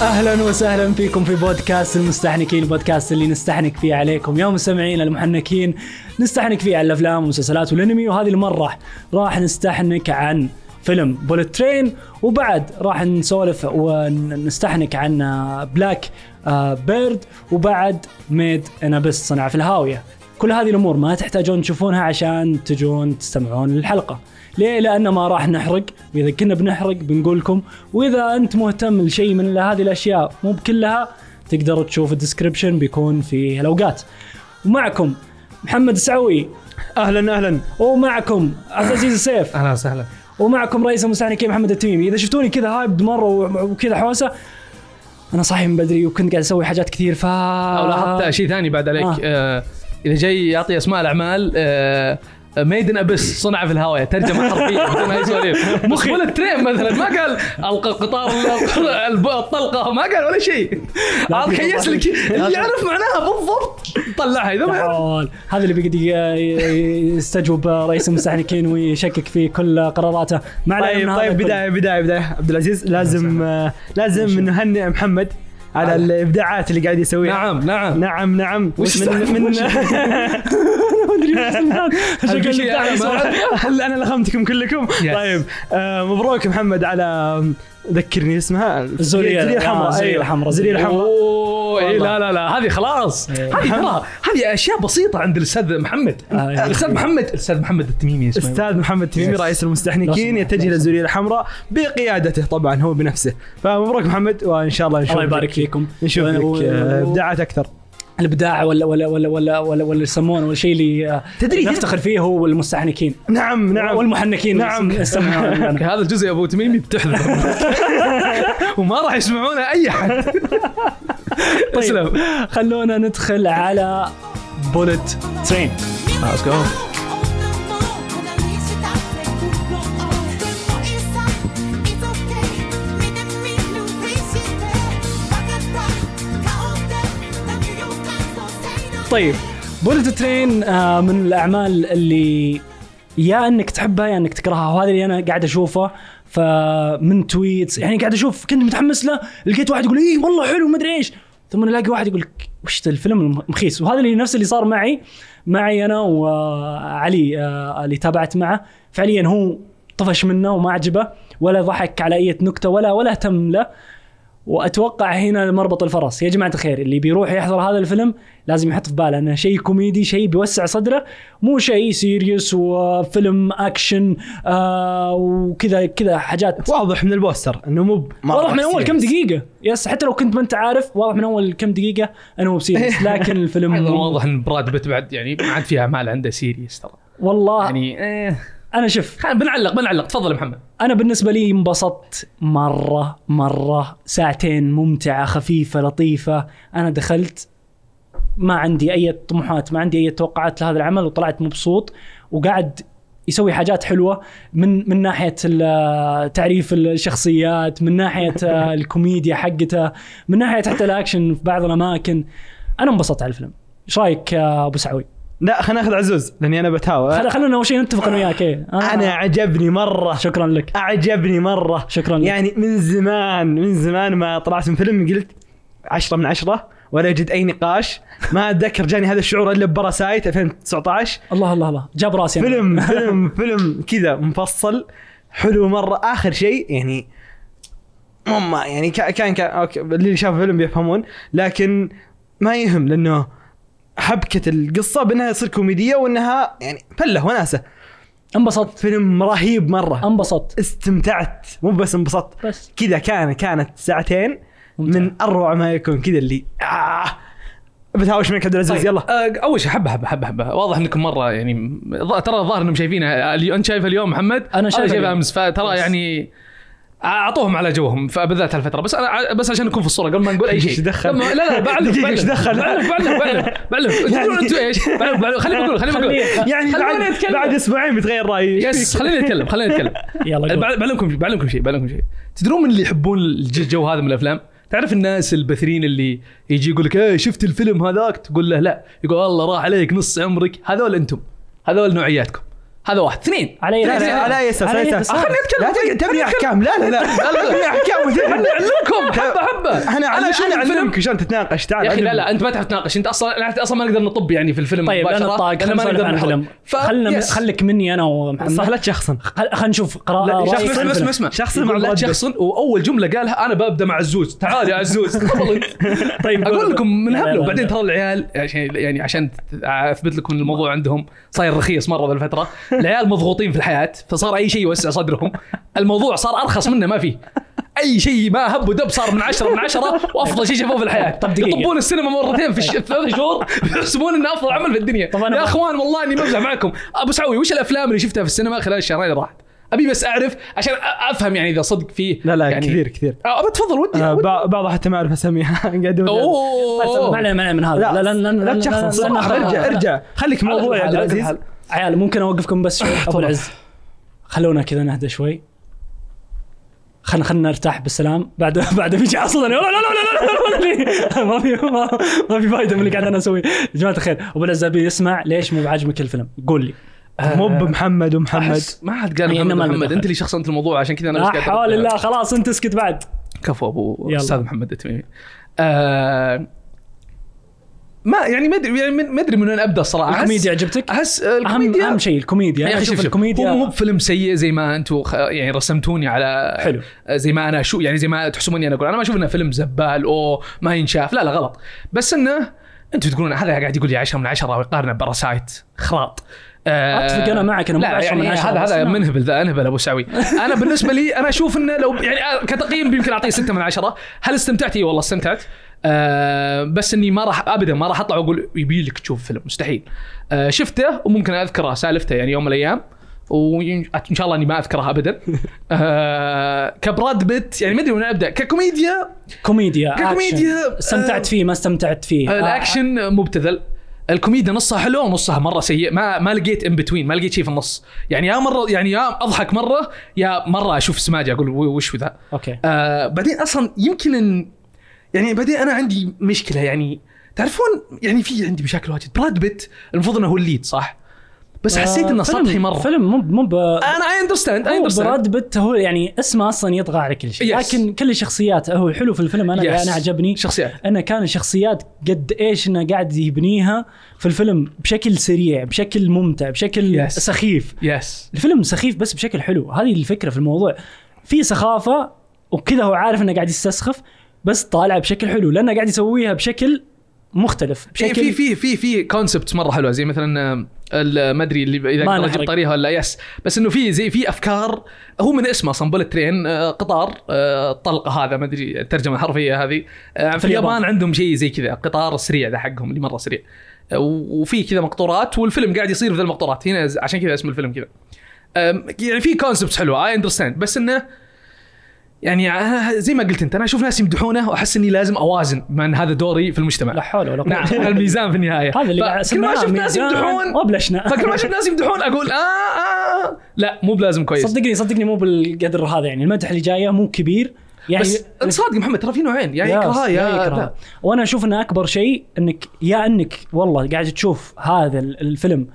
أهلا وسهلا فيكم في بودكاست المستحنكين البودكاست اللي نستحنك فيه عليكم. يا مستمعين المحنكين نستحنك فيه على الأفلام والمسلسلات والأنمي وهذه المرة راح نستحنك عن فيلم Bullet Train وبعد راح نسولف ونستحنك عن Black Bird وبعد Made in Abyss صنع في الهاوية. كل هذه الأمور ما تحتاجون تشوفونها عشان تجون تستمعون للحلقة. ليه؟ لأن ما راح نحرق. وإذا كنا بنحرق بنقول لكم. وإذا أنت مهتم لشيء من هذه الأشياء مو بكلها تقدر تشوف ال description بيكون في الأوقات. ومعكم محمد السعوي. أهلا أهلا. ومعكم عبد العزيز السيف. أهلا وسهلا. ومعكم رئيس المستحنكين محمد التميمي. إذا شفتوني كذا hyped مرة وكذا حوسة أنا صاحي من بدري وكنت قاعد أسوي حاجات كثير ف أو لاحظت شيء ثاني بعد عليك. آه. آه. إذا جاي يعطي أسماء الأعمال آه Made in Abyss صنع في الهاوية ترجمة حرفية بدون أي سواليف. مخي Bullet Train مثلا ما قال ألقى قطار الطلقه ما قال ولا شيء. عاد كيس لك اللي يعرف معناها بالضبط. طلعها إذا ما. هذا اللي بيقدر يستجوب رئيس المستحنكين ويشكك في كل قراراته. ما علينا طيب طيب. بداية بداية بداية. عبد العزيز لازم لازم نهنئ محمد. على الإبداعات اللي قاعد يسويها. نعم نعم. نعم نعم. وش من من أدري أنا لخمتكم كلكم. طيب آه مبروك محمد على ذكرني اسمها آه، الحمراء الزولية أيوة. الحمراء. الزولية الحمراء أوه. لا لا لا هذه خلاص إيه. هذه ترى هذه أشياء بسيطة عند الأستاذ محمد آه، إيه. الأستاذ محمد الأستاذ محمد التميمي اسمه أستاذ محمد تميمي Yes. رئيس المستحنكين يتجه. للزولية الحمراء بقيادته طبعا هو بنفسه فمبروك محمد وإن شاء الله نشوف الله يبارك فيكم نشوف و- لك و- آه، ابداعات أكثر الإبداع ولا ولا ولا ولا ولا ولا يسمونه ولا الشيء اللي آه، تدري- نفتخر فيه هو المستحنكين نعم نعم. والمحنكين نعم. هذا. الجزء يا أبو تميمي بتحذر وما راح يسمعونه أي أحد. طيب خلونا ندخل على بولت ترين Let's go. طيب Bullet Train آه، من الأعمال اللي يا إنك تحبها يا إنك تكرهها. وهذا اللي أنا قاعد أشوفه. فمن tweets يعني قاعد أشوف كنت متحمس له لقيت واحد يقول اي والله حلو ما أدري إيش. ثم ألاقي واحد يقول وش الفيلم المخيس. وهذا اللي نفس اللي صار معي معي أنا وعلي آه، اللي تابعت معه. فعليا هو طفش منه وما عجبه ولا ضحك على أي نكتة ولا ولا اهتم له. وأتوقع هنا مربط الفرس. يا جماعة الخير اللي بيروح يحضر هذا الفيلم لازم يحط في باله إنه شيء كوميدي شيء بيوسع صدره مو شيء serious وفيلم اكشن آه وكذا كذا حاجات. واضح من البوستر إنه مو واضح من أول كم. دقيقة. yes حتى لو كنت ما أنت عارف واضح من أول كم دقيقة أنه مو ب serious لكن الفيلم واضح إن براد بيت بعد يعني ما عاد فيها اعمال عنده serious ترى. والله يعني إيه. أنا شوف خلينا بنعلق بنعلق. تفضل محمد. أنا بالنسبة لي انبسطت مرة مرة. ساعتين ممتعة خفيفة لطيفة. أنا دخلت ما عندي أي طموحات ما عندي أي توقعات لهذا العمل وطلعت مبسوط. وقاعد يسوي حاجات حلوة من من ناحية تعريف الشخصيات من ناحية الكوميديا حقته من ناحية حتى الأكشن في بعض الأماكن. أنا انبسطت على الفيلم. إيش رأيك أبو سعوي؟ لا خلينا ناخذ عزوز لأني أنا بتهاوى. خل- خلونا أول شيء نتفق أنا وياك إيه. آه. أنا عجبني مرة. شكرا لك. أعجبني مرة. شكرا لك. يعني من زمان من زمان ما طلعت من فيلم قلت عشرة من عشرة ولا يجد أي نقاش. ما أتذكر جاني هذا الشعور إلا بباراسايت 2019 الله الله الله. جاب راسي. فيلم فيلم فيلم كذا مفصل. حلو مرة. آخر شيء يعني ماما يعني كا- كان كان okay اللي شاف الفيلم بيفهمون لكن ما يهم لأنه حبكة القصة بأنها تصير كوميدية وأنها يعني فلة وناسة. انبسطت. فيلم رهيب مرة. انبسطت. استمتعت. مو بس انبسطت. بس. كذا كان كانت ساعتين ممتع. من أروع ما يكون. كذا اللي آه. بتهاوش منك عبد العزيز طيب، يلا. آه، أول شيء حبه حبه حبه حبة. واضح إنكم مرة يعني ترى الظاهر إنهم شايفينها. أنت شايفها اليوم محمد؟ أنا شايفها اليوم. أمس. فترى. يعني أعطوهم على جوهم فبالذات هالفترة. بس أنا بس عشان نكون في الصورة قبل ما نقول أي شيء. إيش دخل؟ لا لا بعلم دقيقة، بعلم إيش دخل؟ بعلم بعلم بعلم بعلم. تدرون أنتم إيش؟ بعلم خليني بقول خليني خليه. يعني خلوني بعد. بعد أسبوعين بيتغير رأيي. يس خليني أتكلم خليني أتكلم. يلا بعلمكم بعلمكم شيء بعلمكم شيء. تدرون من اللي يحبون الج- الجو هذا من الأفلام؟ تعرف الناس البثرين اللي يجي يقول لك إيه شفت الفيلم هذاك؟ تقول له لا. يقول الله راح عليك نص عمرك. هذول أنتم. هذول نوعياتكم. هذا واحد. اثنين. على اي أساس على أساس؟ أساس؟ خليني أتكلم. لا خليني أحكام. لا لا لا. تبي أحكام خليني أعلمكم. حبة حبة. أنا أعلمك عشان تتناقش. تعال يا أخي لا. لا أنت ما تعرف تناقش. أنت أصلا إحنا أصلا ما نقدر نطب يعني في الفيلم طيب أنا خلينا ما نقدر ف- خلنا. خليك مني أنا ومحمد. صح لا تشخصن. خلينا نشوف قراءة اسمع اسمع. اسمع. شخص يقول مع لا. تشخصن؟ وأول جملة قالها أنا ببدأ مع عزوز تعال يا عزوز تفضل طيب أقول لكم من هبله وبعدين. ترى العيال عشان يعني عشان أثبت لكم ان الموضوع عندهم صاير رخيص مرة. ذا الفترة العيال مضغوطين في الحياة فصار اي شيء يوسع صدرهم الموضوع صار ارخص منه ما فيه اي شيء ما هب ودب صار من عشرة من عشرة وافضل شيء شافوه في الحياة طب دقيقة. يطبون السينما مرتين في ثلاث شهور يحسبون انه افضل عمل في الدنيا طب أنا يا اخوان والله اني بمزح معكم ابو سعوي وش الافلام اللي شفتها في السينما خلال الشهرين اللي راحت ابي بس اعرف عشان افهم يعني اذا صدق فيه لا لا يعني كثير كثير آه، ابى تفضل ودي آه، ودي. بع- بعضها حتى ما اعرف اسميها قاعد أقول- ما علينا من هذا لا لا لا لا صراحة ارجع ارجع خليك موضوع يا عبد العزيز عيال ممكن أوقفكم بس شوي؟ أبو. العز. خلونا كذا نهدى شوي. خلنا خلنا نرتاح بالسلام. بعد بعد بيجي عصدنا لا لا لا لا لا ما في ما, ما في فايدة من اللي قاعد أنا أسويه. يا جماعة الخير أبو العز أبي يسمع. ليش مو بعاجبك الفيلم؟ قول لي. مو بمحمد ومحمد. ما حد قال يعني محمد. محمد. أنت اللي شخصنت الموضوع عشان كذا أنا لا بس قاعد حول. الله خلاص أنت اسكت بعد. كفو أبو. أستاذ محمد التميمي آه ما يعني ما ادري يعني ما أدري من وين أبدأ الصراحه أحس- الكوميديا عجبتك؟ أحس آه، اهم الكوميديا أهم شيء الكوميديا. يا أنا أخي أشوف شوف شوف هو مو الكوميديا بفيلم سيء زي ما أنتم خ... يعني رسمتوني على حلو. زي ما أنا شو يعني زي ما تحسبوني أنا أقول. أنا ما أشوف إنه فيلم زبال أو ما ينشاف. لا لا غلط. بس إنه أنتم تقولون هذا قاعد يقول لي 10 من 10 ويقارنه براسايت خراط آه، أتفق أنا معك، أنا مو لا 10 من يعني 10 هذا هذا منهبل ذا أنهبل أبو سعوي. أنا بالنسبة لي أنا أشوف إنه لو يعني آه، كتقييم يمكن أعطيه 6 من 10 هل استمتعت؟ إي والله استمتعت. آه بس إني ما راح ابدا ما راح أطلع وأقول يبي لك تشوف فيلم مستحيل. آه شفته وممكن أذكره سالفته يعني يوم من الأيام. وان شاء الله إني ما اذكرها ابدا. آه كبراد بيت يعني ما أدري وين أبدأ. ككوميديا. كوميديا ككوميديا،. استمتعت آه، فيه ما استمتعت فيه. آه، الأكشن مبتذل. الكوميديا نصها حلو ونصها مرة سيء. ما ما لقيت in between ما لقيت شيء في النص. يعني يا مره يعني يا أضحك مرة يا مرة أشوف سماجة أقول وش ذا okay. آه بعدين أصلا يمكن ان يعني بعدين أنا عندي مشكلة يعني تعرفون يعني في عندي مشاكل واجد. براد بيت المفروض إنه هو ال lead صح؟ بس حسيت إنه آه، سطحي مرة. فيلم مو مو ب... أنا I understand I understand براد بيت هو يعني اسمه أصلا يطغى على كل شيء Yes. لكن كل الشخصيات هو الحلو في الفيلم أنا Yes. أنا عجبني. شخصيات. انه كان الشخصيات قد إيش إنه قاعد يبنيها في الفيلم بشكل سريع بشكل ممتع بشكل Yes. سخيف. yes الفيلم سخيف بس بشكل حلو هذه الفكرة في الموضوع. في سخافة وكذا هو عارف إنه قاعد يستسخف بس طالع بشكل حلو لأنه قاعد يسويها بشكل مختلف في بشكل في في في في concept مرة حلوة زي مثلا آه، ما أدري اللي إذا. أجيب طريقها ولا yes بس إنه في زي في أفكار هو من اسمه أصلا بولت ترين آه، قطار آه، الطلقه هذا ما أدري الترجمة الحرفية هذه. آه، في اليابان. عندهم شيء زي كذا قطار سريع ذا حقهم اللي مرة سريع. آه، وفي كذا مقطورات والفيلم قاعد يصير في ذا المقطورات. هنا عشان كذا اسم الفيلم كذا. يعني في concepts حلوة I understand بس إنه يعني زي ما قلت انت أنا أشوف ناس يمدحونه وأحس إني لازم أوازن بما ان هذا دوري في المجتمع. لا حول ولا قوة نعم الميزان في النهاية. هذا اللي فكل ما أشوف ناس يمدحون وبلشنا. فكل ما أشوف ناس يمدحون أقول آه, آه لا مو بلازم كويس. صدقني صدقني مو بالقدر هذا يعني. المدح اللي جاية مو كبير. يعني بس انت صادق محمد ترى في نوعين يا يكرهها يا, يكرهها لا. وأنا أشوف إن أكبر شيء إنك يا إنك والله قاعد تشوف هذا ال- الفيلم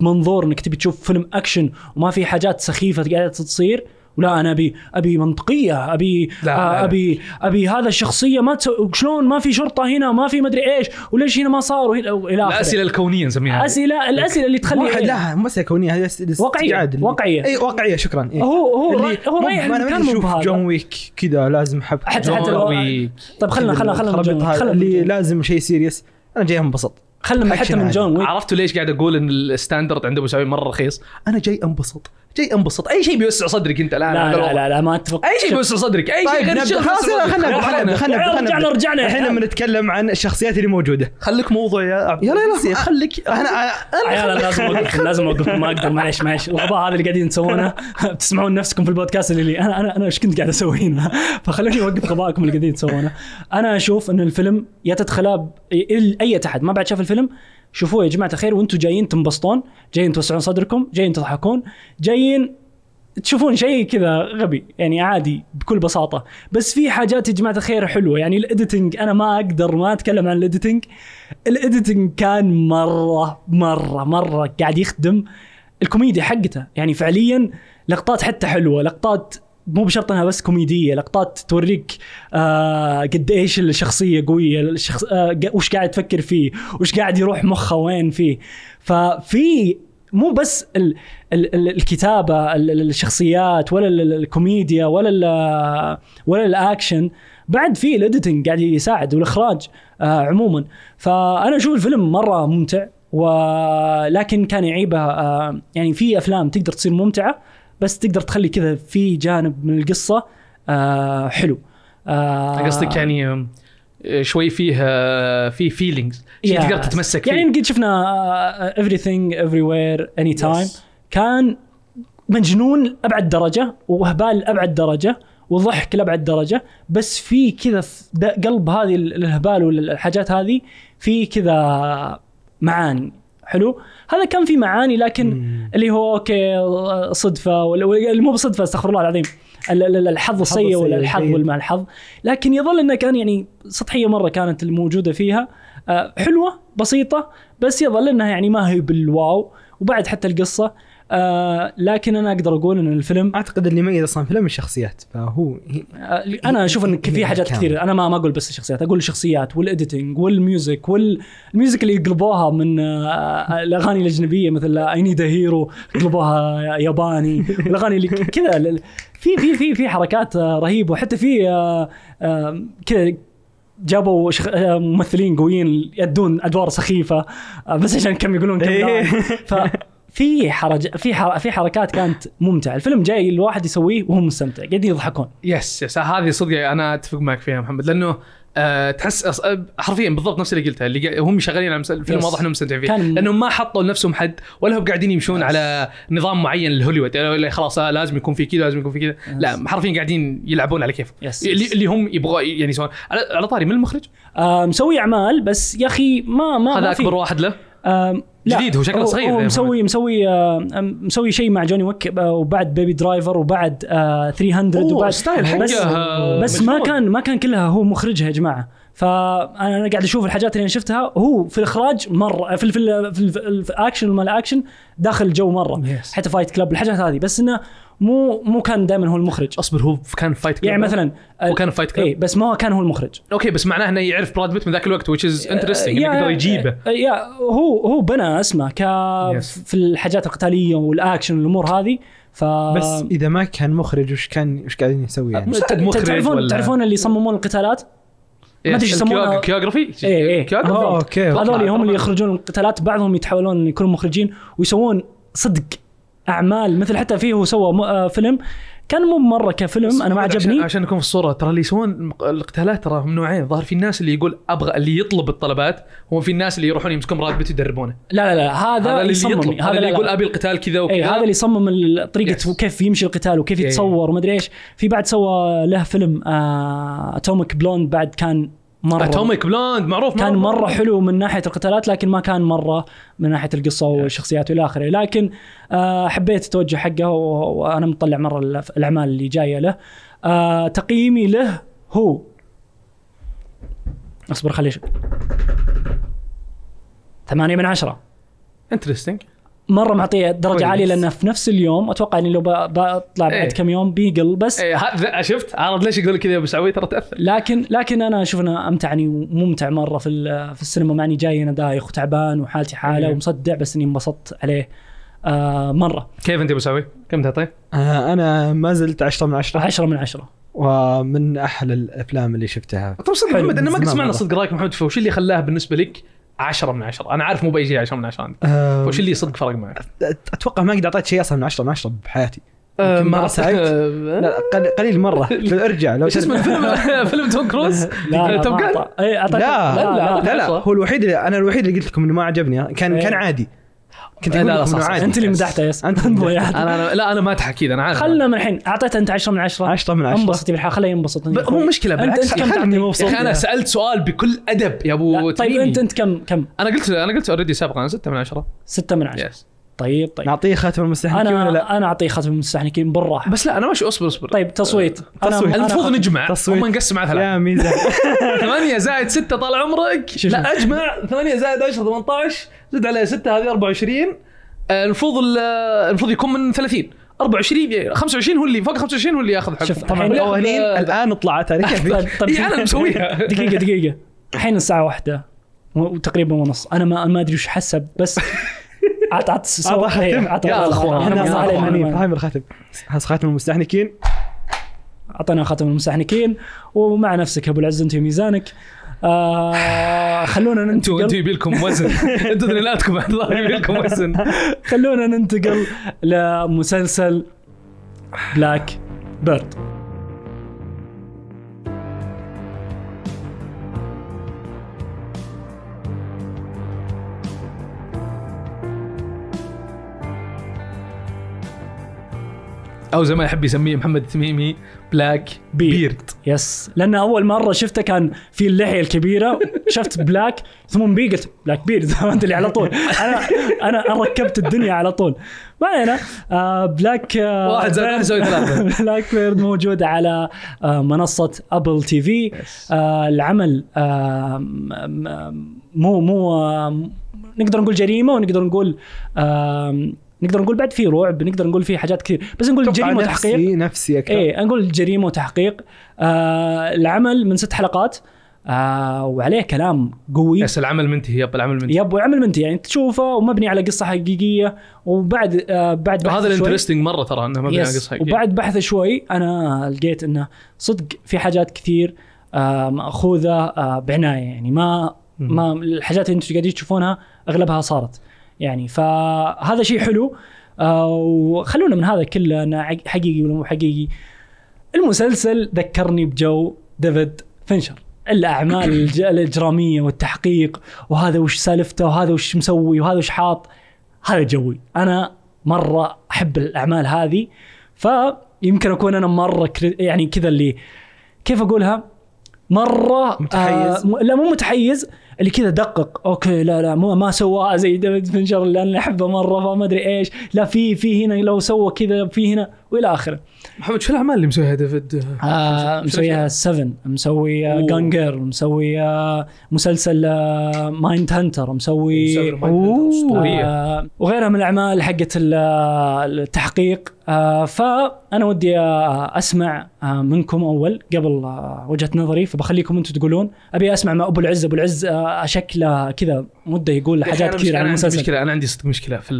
بمنظور إنك تبي تشوف فيلم أكشن وما في حاجات سخيفة قاعدة تصير ولا أنا ابي أبي منطقية ابي لا، آه لا. ابي أبي هذا الشخصية ما تسو... شلون ما في شرطة هنا ما في مدري إيش وليش هنا ما صار وهنا إلى آخره الأسئلة الكونية نسميها اسئله الاسئله اللي تخلي واحد لا مو مسألة كونية هذه استعاد. واقعية. إي واقعية شكرا إيه. هو هو هو رايح أنا ما أشوف. جون ويك كذا لازم حب حتى حتى جون لو ويك. طيب خلنا خلنا خلنا خلنا اللي لازم شيء سيريس أنا جاي انبسط خلنا حتى من. جون ويك عرفتوا ليش قاعد أقول إن الستاندرد عند ابو سعود مرة رخيص؟ أنا جاي أنبسط. جاي أنبسط. أي شيء بيوسع صدرك أنت الآن. لا لا. لا, لا ما أتفق. أي شيء بيوسع صدرك. أي شيء طيب غير نبدأ. الشغل خلاص خلنا. خلنا خلنا رجعنا- رجعنا- الحين. لما نتكلم عن الشخصيات اللي موجودة. خليك موضوع يا عبد يلا يلا. خليك. أنا أنا لازم اوقفكم لازم اوقفكم ما أقدر معليش معليش. الغباء هذا اللي قاعدين تسوونه بتسمعون نفسكم في البودكاست اللي لي. أنا أنا أنا إيش كنت قاعد أسوي هنا فخلوني أوقف غبائكم اللي قاعدين تسوونه أنا أشوف إن الفيلم يا تدخله أي احد ما بعد شاف الفيلم. شوفوه يا جماعة الخير وأنتم جايين تنبسطون جايين توسعون صدركم جايين تضحكون جايين تشوفون شيء كذا غبي يعني عادي بكل بساطة. بس في حاجات يا جماعة الخير حلوة يعني ال editing أنا ما أقدر ما أتكلم عن ال editing ال editing كان مرة مرة مرة قاعد يخدم الكوميديا حقته. يعني فعليا لقطات حتى حلوة لقطات مو بشرط انها بس كوميدية لقطات توريك آه قد إيش الشخصية قوية الشخص آه وش قاعد تفكر فيه وش قاعد يروح مخه وين فيه. ففي مو بس ال ال ال الكتابة ال- ال- الشخصيات ولا ال- الكوميديا ولا ال- ولا الأكشن بعد في ال editing قاعد يساعد والإخراج آه عموما. فأنا أشوف الفيلم مرة ممتع ولكن كان يعيبه آه يعني في أفلام تقدر تصير ممتعة بس تقدر تخلي كذا في جانب من القصة آه حلو آه قصدك يعني آم، شوي فيه آه، فيه فيلينجز شيء Yes. تقدر تتمسك فيه يعني قد شفنا آه، everything everywhere anytime Yes. كان مجنون لأبعد درجة وهبال لأبعد درجة وضحك لأبعد درجة بس في كذا في قلب هذه ال- الهبال والحاجات هذه في كذا معاني حلو. هذا كان في معاني لكن اللي هو okay صدفة ولا ولا- مو بصدفة استغفر الله العظيم. ال- ال- الحظ السيء ولا الحظ الجيد. والمع الحظ. لكن يظل إنه كان يعني سطحية مرة كانت الموجودة فيها. آه، حلوة بسيطة بس يظل إنها يعني ما هي بال wow. وبعد حتى القصة آه، لكن أنا أقدر أقول إن الفيلم أعتقد اللي يميز أصلا فيلم الشخصيات فهو هي- آه، أنا أشوف إن في حاجات. كثير أنا ما ما أقول بس الشخصيات أقول الشخصيات وال editing وال music وال music اللي يقلبوها من آه، الأغاني الأجنبية مثل I need hero قلبوها ياباني والاغاني اللي كذا في في في في حركات رهيبة وحتى في كذا جابوا شخ... ممثلين قويين يدون أدوار سخيفة بس عشان كم يقولون كم إيه. ففي حرج في حر... في حركات كانت ممتعة. الفيلم جاي الواحد يسويه وهو مستمتع قاعدين يضحكون. yes yes هذه صدق أنا أتفق معك فيها محمد. لأنه آه تحس أص- حرفيا بالضبط نفس اللي قلتها اللي هم شغالين على الفيلم yes. واضح إنهم مستمتعين فيه. كان- لأنهم ما حطوا لنفسهم حد ولا هم قاعدين يمشون على نظام معين لهوليوود. يعني خلاص آه، لازم يكون في كذا لازم يكون في كذا. لا حرفيا قاعدين يلعبون على كيف yes. اللي, اللي هم يبغوا يعني يسوون. على, على طاري من المخرج؟ آه مسوي أعمال بس يا أخي ما ما هذا في. أكبر واحد له؟ جديد، هو شكله صغير هو يا مسوي مسوي آه مسوي شيء مع John Wick آه، وبعد Baby Driver وبعد آه 300 أوه، وبعد style حقه بس, آه، بس ما. كان ما كان كلها هو مخرجها يا جماعة فأنا قاعد أشوف الحاجات اللي أنا شفتها هو في الإخراج مرة في ال- في ال- في, ال- في, ال- في الاكشن وما الاكشن داخل الجو مرة Yes. حتى Fight Club الحاجات هذه بس إنه مو مو كان دائما هو المخرج. أصبر هو كان Fight Club يعني مثلا هو كان Fight Club اي بس ما هو كان هو المخرج. okay بس معناه إنه يعرف براد بيت من ذاك الوقت which is interesting إنه يقدر يجيبه. yeah هو هو بنى اسمه ك Yes. في الحاجات القتالية والاكشن والأمور هذه ف بس إذا ما كان مخرج وش كان وش قاعدين يسوي يعني؟ مخرج تعرفون ولا- تعرفون اللي يصممون القتالات؟ ما أدري إيش يسمونها. choreography إيه، إيه. choreography أوه، okay. هذول هم اللي يخرجون القتالات بعضهم يتحولون يكونوا مخرجين ويسوون صدق. أعمال مثل حتى فيه هو سوى آه، فيلم. كان مو مرة كفيلم أنا ما عشان, عجبني. عشان نكون في الصورة ترى اللي يسوون القتالات ترى هم نوعين. ظهر في الناس اللي يقول أبغى اللي يطلب الطلبات هو في الناس اللي يروحون يمسكون بيت يدربونه لا لا لا هذا, هذا اللي يصمم. يطلب. هذا اللي لا، يقول لا. أبي القتال كذا وكذا. اي هذا اللي يصمم طريقة Yes. كيف يمشي القتال وكيف Yeah, يتصور ومدري إيش. في بعد سوى له فيلم Atomic Blonde بعد كان مرة. Atomic Blonde معروف كان مرة حلو من ناحية القتالات لكن ما كان مرة من ناحية القصة والشخصيات والى آخره. لكن آه، حبيت التوجه حقه وأنا مطلع مرة الأعمال اللي جاية له. آه، تقييمي له هو. اصبر خلي ش- ثمانية من عشرة. انترستنج مرة معطية درجة كويس. عالية لأنه في نفس اليوم أتوقع إني لو بطلع بعد إيه. كم يوم بيقل بس هذا شفت عرض ليش يقول كذا يا أبو سعوي ترى تأثر لكن لكن أنا أشوف إنه امتعني وممتع مرة في ال- في السينما مع إني جاي أنا دايخ وتعبان وحالتي حالة إيه. ومصدع بس إني انبسطت عليه آه مرة كيف أنت يا أبو سعوي؟ كم تعطيه؟ آه أنا ما زلت 10 من 10 10 من 10 ومن أحلى الأفلام اللي شفتها طب صدق. محمد أنا ما قد سمعنا. صدق رأيك محمد فوش اللي خلاه بالنسبة لك 10 من 10 أنا عارف مو باي شيء 10 من 10 عندك وش اللي صدق فرق معك؟ أتوقع ما قد أعطيت شيء أصلا من 10 من 10 بحياتي. ما. لا قل- قليل مرة. أرجع لو إيش اسمه. الفيلم؟ فيلم توم كروز؟ لا لا إيه، أعطيت- لا لا، لا. لا لا هو الوحيد اللي أنا الوحيد اللي قلت لكم إنه ما عجبني. كان إيه. كان عادي. كنت لا، لا، صح، أنت اللي مدحته yes أنت. أنا أنا- لا أنا ما أضحك أنا عارف خلنا من الحين اعطيت أنت 10 من 10 10 من 10 انبسط بالحياة خليه ينبسط مو مشكلة بالعكس أنت كم خلني؟ مبسوط. أنا سألت سؤال بكل أدب يا أبو طيب. أنت أنت كم كم؟ أنا قلت أنا قلت already سابقا 6 من 10 6 من 10 yes طيب طيب. نعطيه خاتم المستحنكين ولا أنا لا؟ أنا أعطيه ختم المستحنكين بالراحة. بس لا أنا ماشي اصبر اصبر. طيب تصويت. أنا تصويت. أنا المفروض نجمع. تصويت. هم نقسم على ثلاثة. يا ميزه 8 زائد 6 طال عمرك. لا أجمع. 8 زائد 10 18 زد عليها 6 هذه 24 آه، المفروض ال- آه، المفروض يكون من 30 24 يعني 25 هو اللي فوق 25 هو اللي ياخذ حقه. شوف، طبعا القوانين آه، الآن طلعت عليك طيب طيب إيه، أنا مسويها. دقيقة دقيقة. الحين الساعة واحدة. وتقريبا ونص. أنا ما ما أدري وش حسب بس عط عط سو- عطى إيه، ختم. عطى- يا معلومة. فاهم الخاتم هذا خاتم المستحنكين. أعطينا خاتم المستحنكين. ومع نفسك أبو العز أنت وميزانك. آه خلونا أنتوا أنتوا ننتقل يبي لكم وزن. أنتوا ذريناتكم الظاهر يبي لكم وزن. خلونا ننتقل لمسلسل بلاك بيرد أو زي ما يحب يسميه محمد التميمي Black Beard. Beard yes لأن أول مرة شفته كان في اللحية الكبيرة. شفت black ثم B قلت Black Beard فهمت اللي على طول. أنا أنا ركبت الدنيا على طول. ما علينا. آه Black آه واحد زائد واحد يساوي ثلاثة. Black Bird موجود على آه منصة Apple TV آه العمل آه مو مو آه نقدر نقول جريمة ونقدر نقول آه نقدر نقول بعد في رعب نقدر نقول في حاجات كثير. بس نقول جريمه وتحقيق نفسي نفسي أكثر. إيه نقول جريمه وتحقيق. آه العمل من ست حلقات. آه وعليه كلام قوي. yes العمل منتهي yep العمل منتهي yep وعمل منتهي يعني تشوفه ومبني على قصة حقيقية. وبعد آه بعد بحث وهذا شوي- ال interesting مرة ترى إنه مبني على قصة حقيقية. وبعد بحث شوي أنا لقيت إنه صدق في حاجات كثير آه مأخوذة آه بعناية. يعني ما ما الحاجات اللي أنتم قاعدين تشوفونها أغلبها صارت. يعني. فهذا شيء حلو. آه وخلونا من هذا كله عق- حقيقي ولا مو حقيقي. المسلسل ذكرني بجو ديفيد فينشر. الأعمال الإجرامية والتحقيق وهذا وش سالفته وهذا وش مسوي وهذا وش حاط. هذا جوي. أنا مرة أحب الأعمال هذه. فيمكن أكون أنا مرة يعني كذا اللي كيف أقولها؟ مرة متحيز؟ آه لا مو متحيز. اللي كذا دقق okay لا لا مو ما سواها زي ديفيد فينشر اللي أنا أحبه مرة فما أدري إيش. لا في في هنا لو سوى كذا في هنا وإلى آخره. محمد شو الأعمال اللي مسويها ديفيد؟ آه مسويها 7 مسوي. Gone Girl مسوي آه مسلسل آه Mindhunter مسوي آه وغيرها من الأعمال حقت ال- التحقيق. آه فأنا ودي آه أسمع آه منكم أول قبل آه وجهة نظري فبخليكم أنتم تقولون. أبي أسمع مع أبو العز. أبو العز آه شكله كذا مدة يقول حاجات كثير عن المسلسل. مشكلة أنا عندي صدق مشكلة في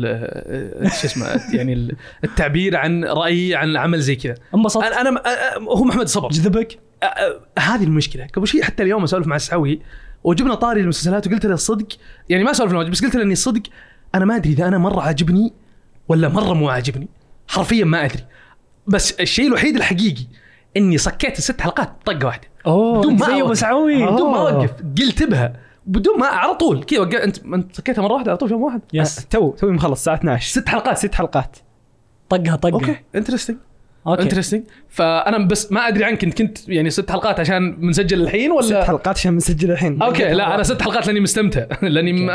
شو اسمه يعني ال- التعبير عن رأيي عن عمل زي كذا. انبسطت؟ أنا أنا أ- أ- هو محمد صبر. جذبك؟ هذه المشكلة. قبل شيء حتى اليوم أسولف مع السعوي وجبنا طاري المسلسلات وقلت له الصدق يعني ما سولفنا بس قلت له إني صدق أنا ما أدري إذا أنا مرة عاجبني ولا مرة مو عاجبني. حرفيا ما أدري. بس الشيء الوحيد الحقيقي إني صكيت الست حلقات طقة واحدة. أوه بدون ما زي أبو. سعوي. بدون ما أوقف قلت بها. بدون ما على طول. كذا وق- انت انت سكيتها مرة واحدة على طول في يوم واحد. yes. تو توي مخلص. الساعة 12 ست حلقات ست حلقات. طقها طقها. okay interesting okay. interesting فأنا بس ما أدري عنك انت كنت يعني ست حلقات عشان بنسجل الحين ست ولا حلقات عشان مسجل الحين. okay لا أنا ست حلقات لأني مستمتع. لأني.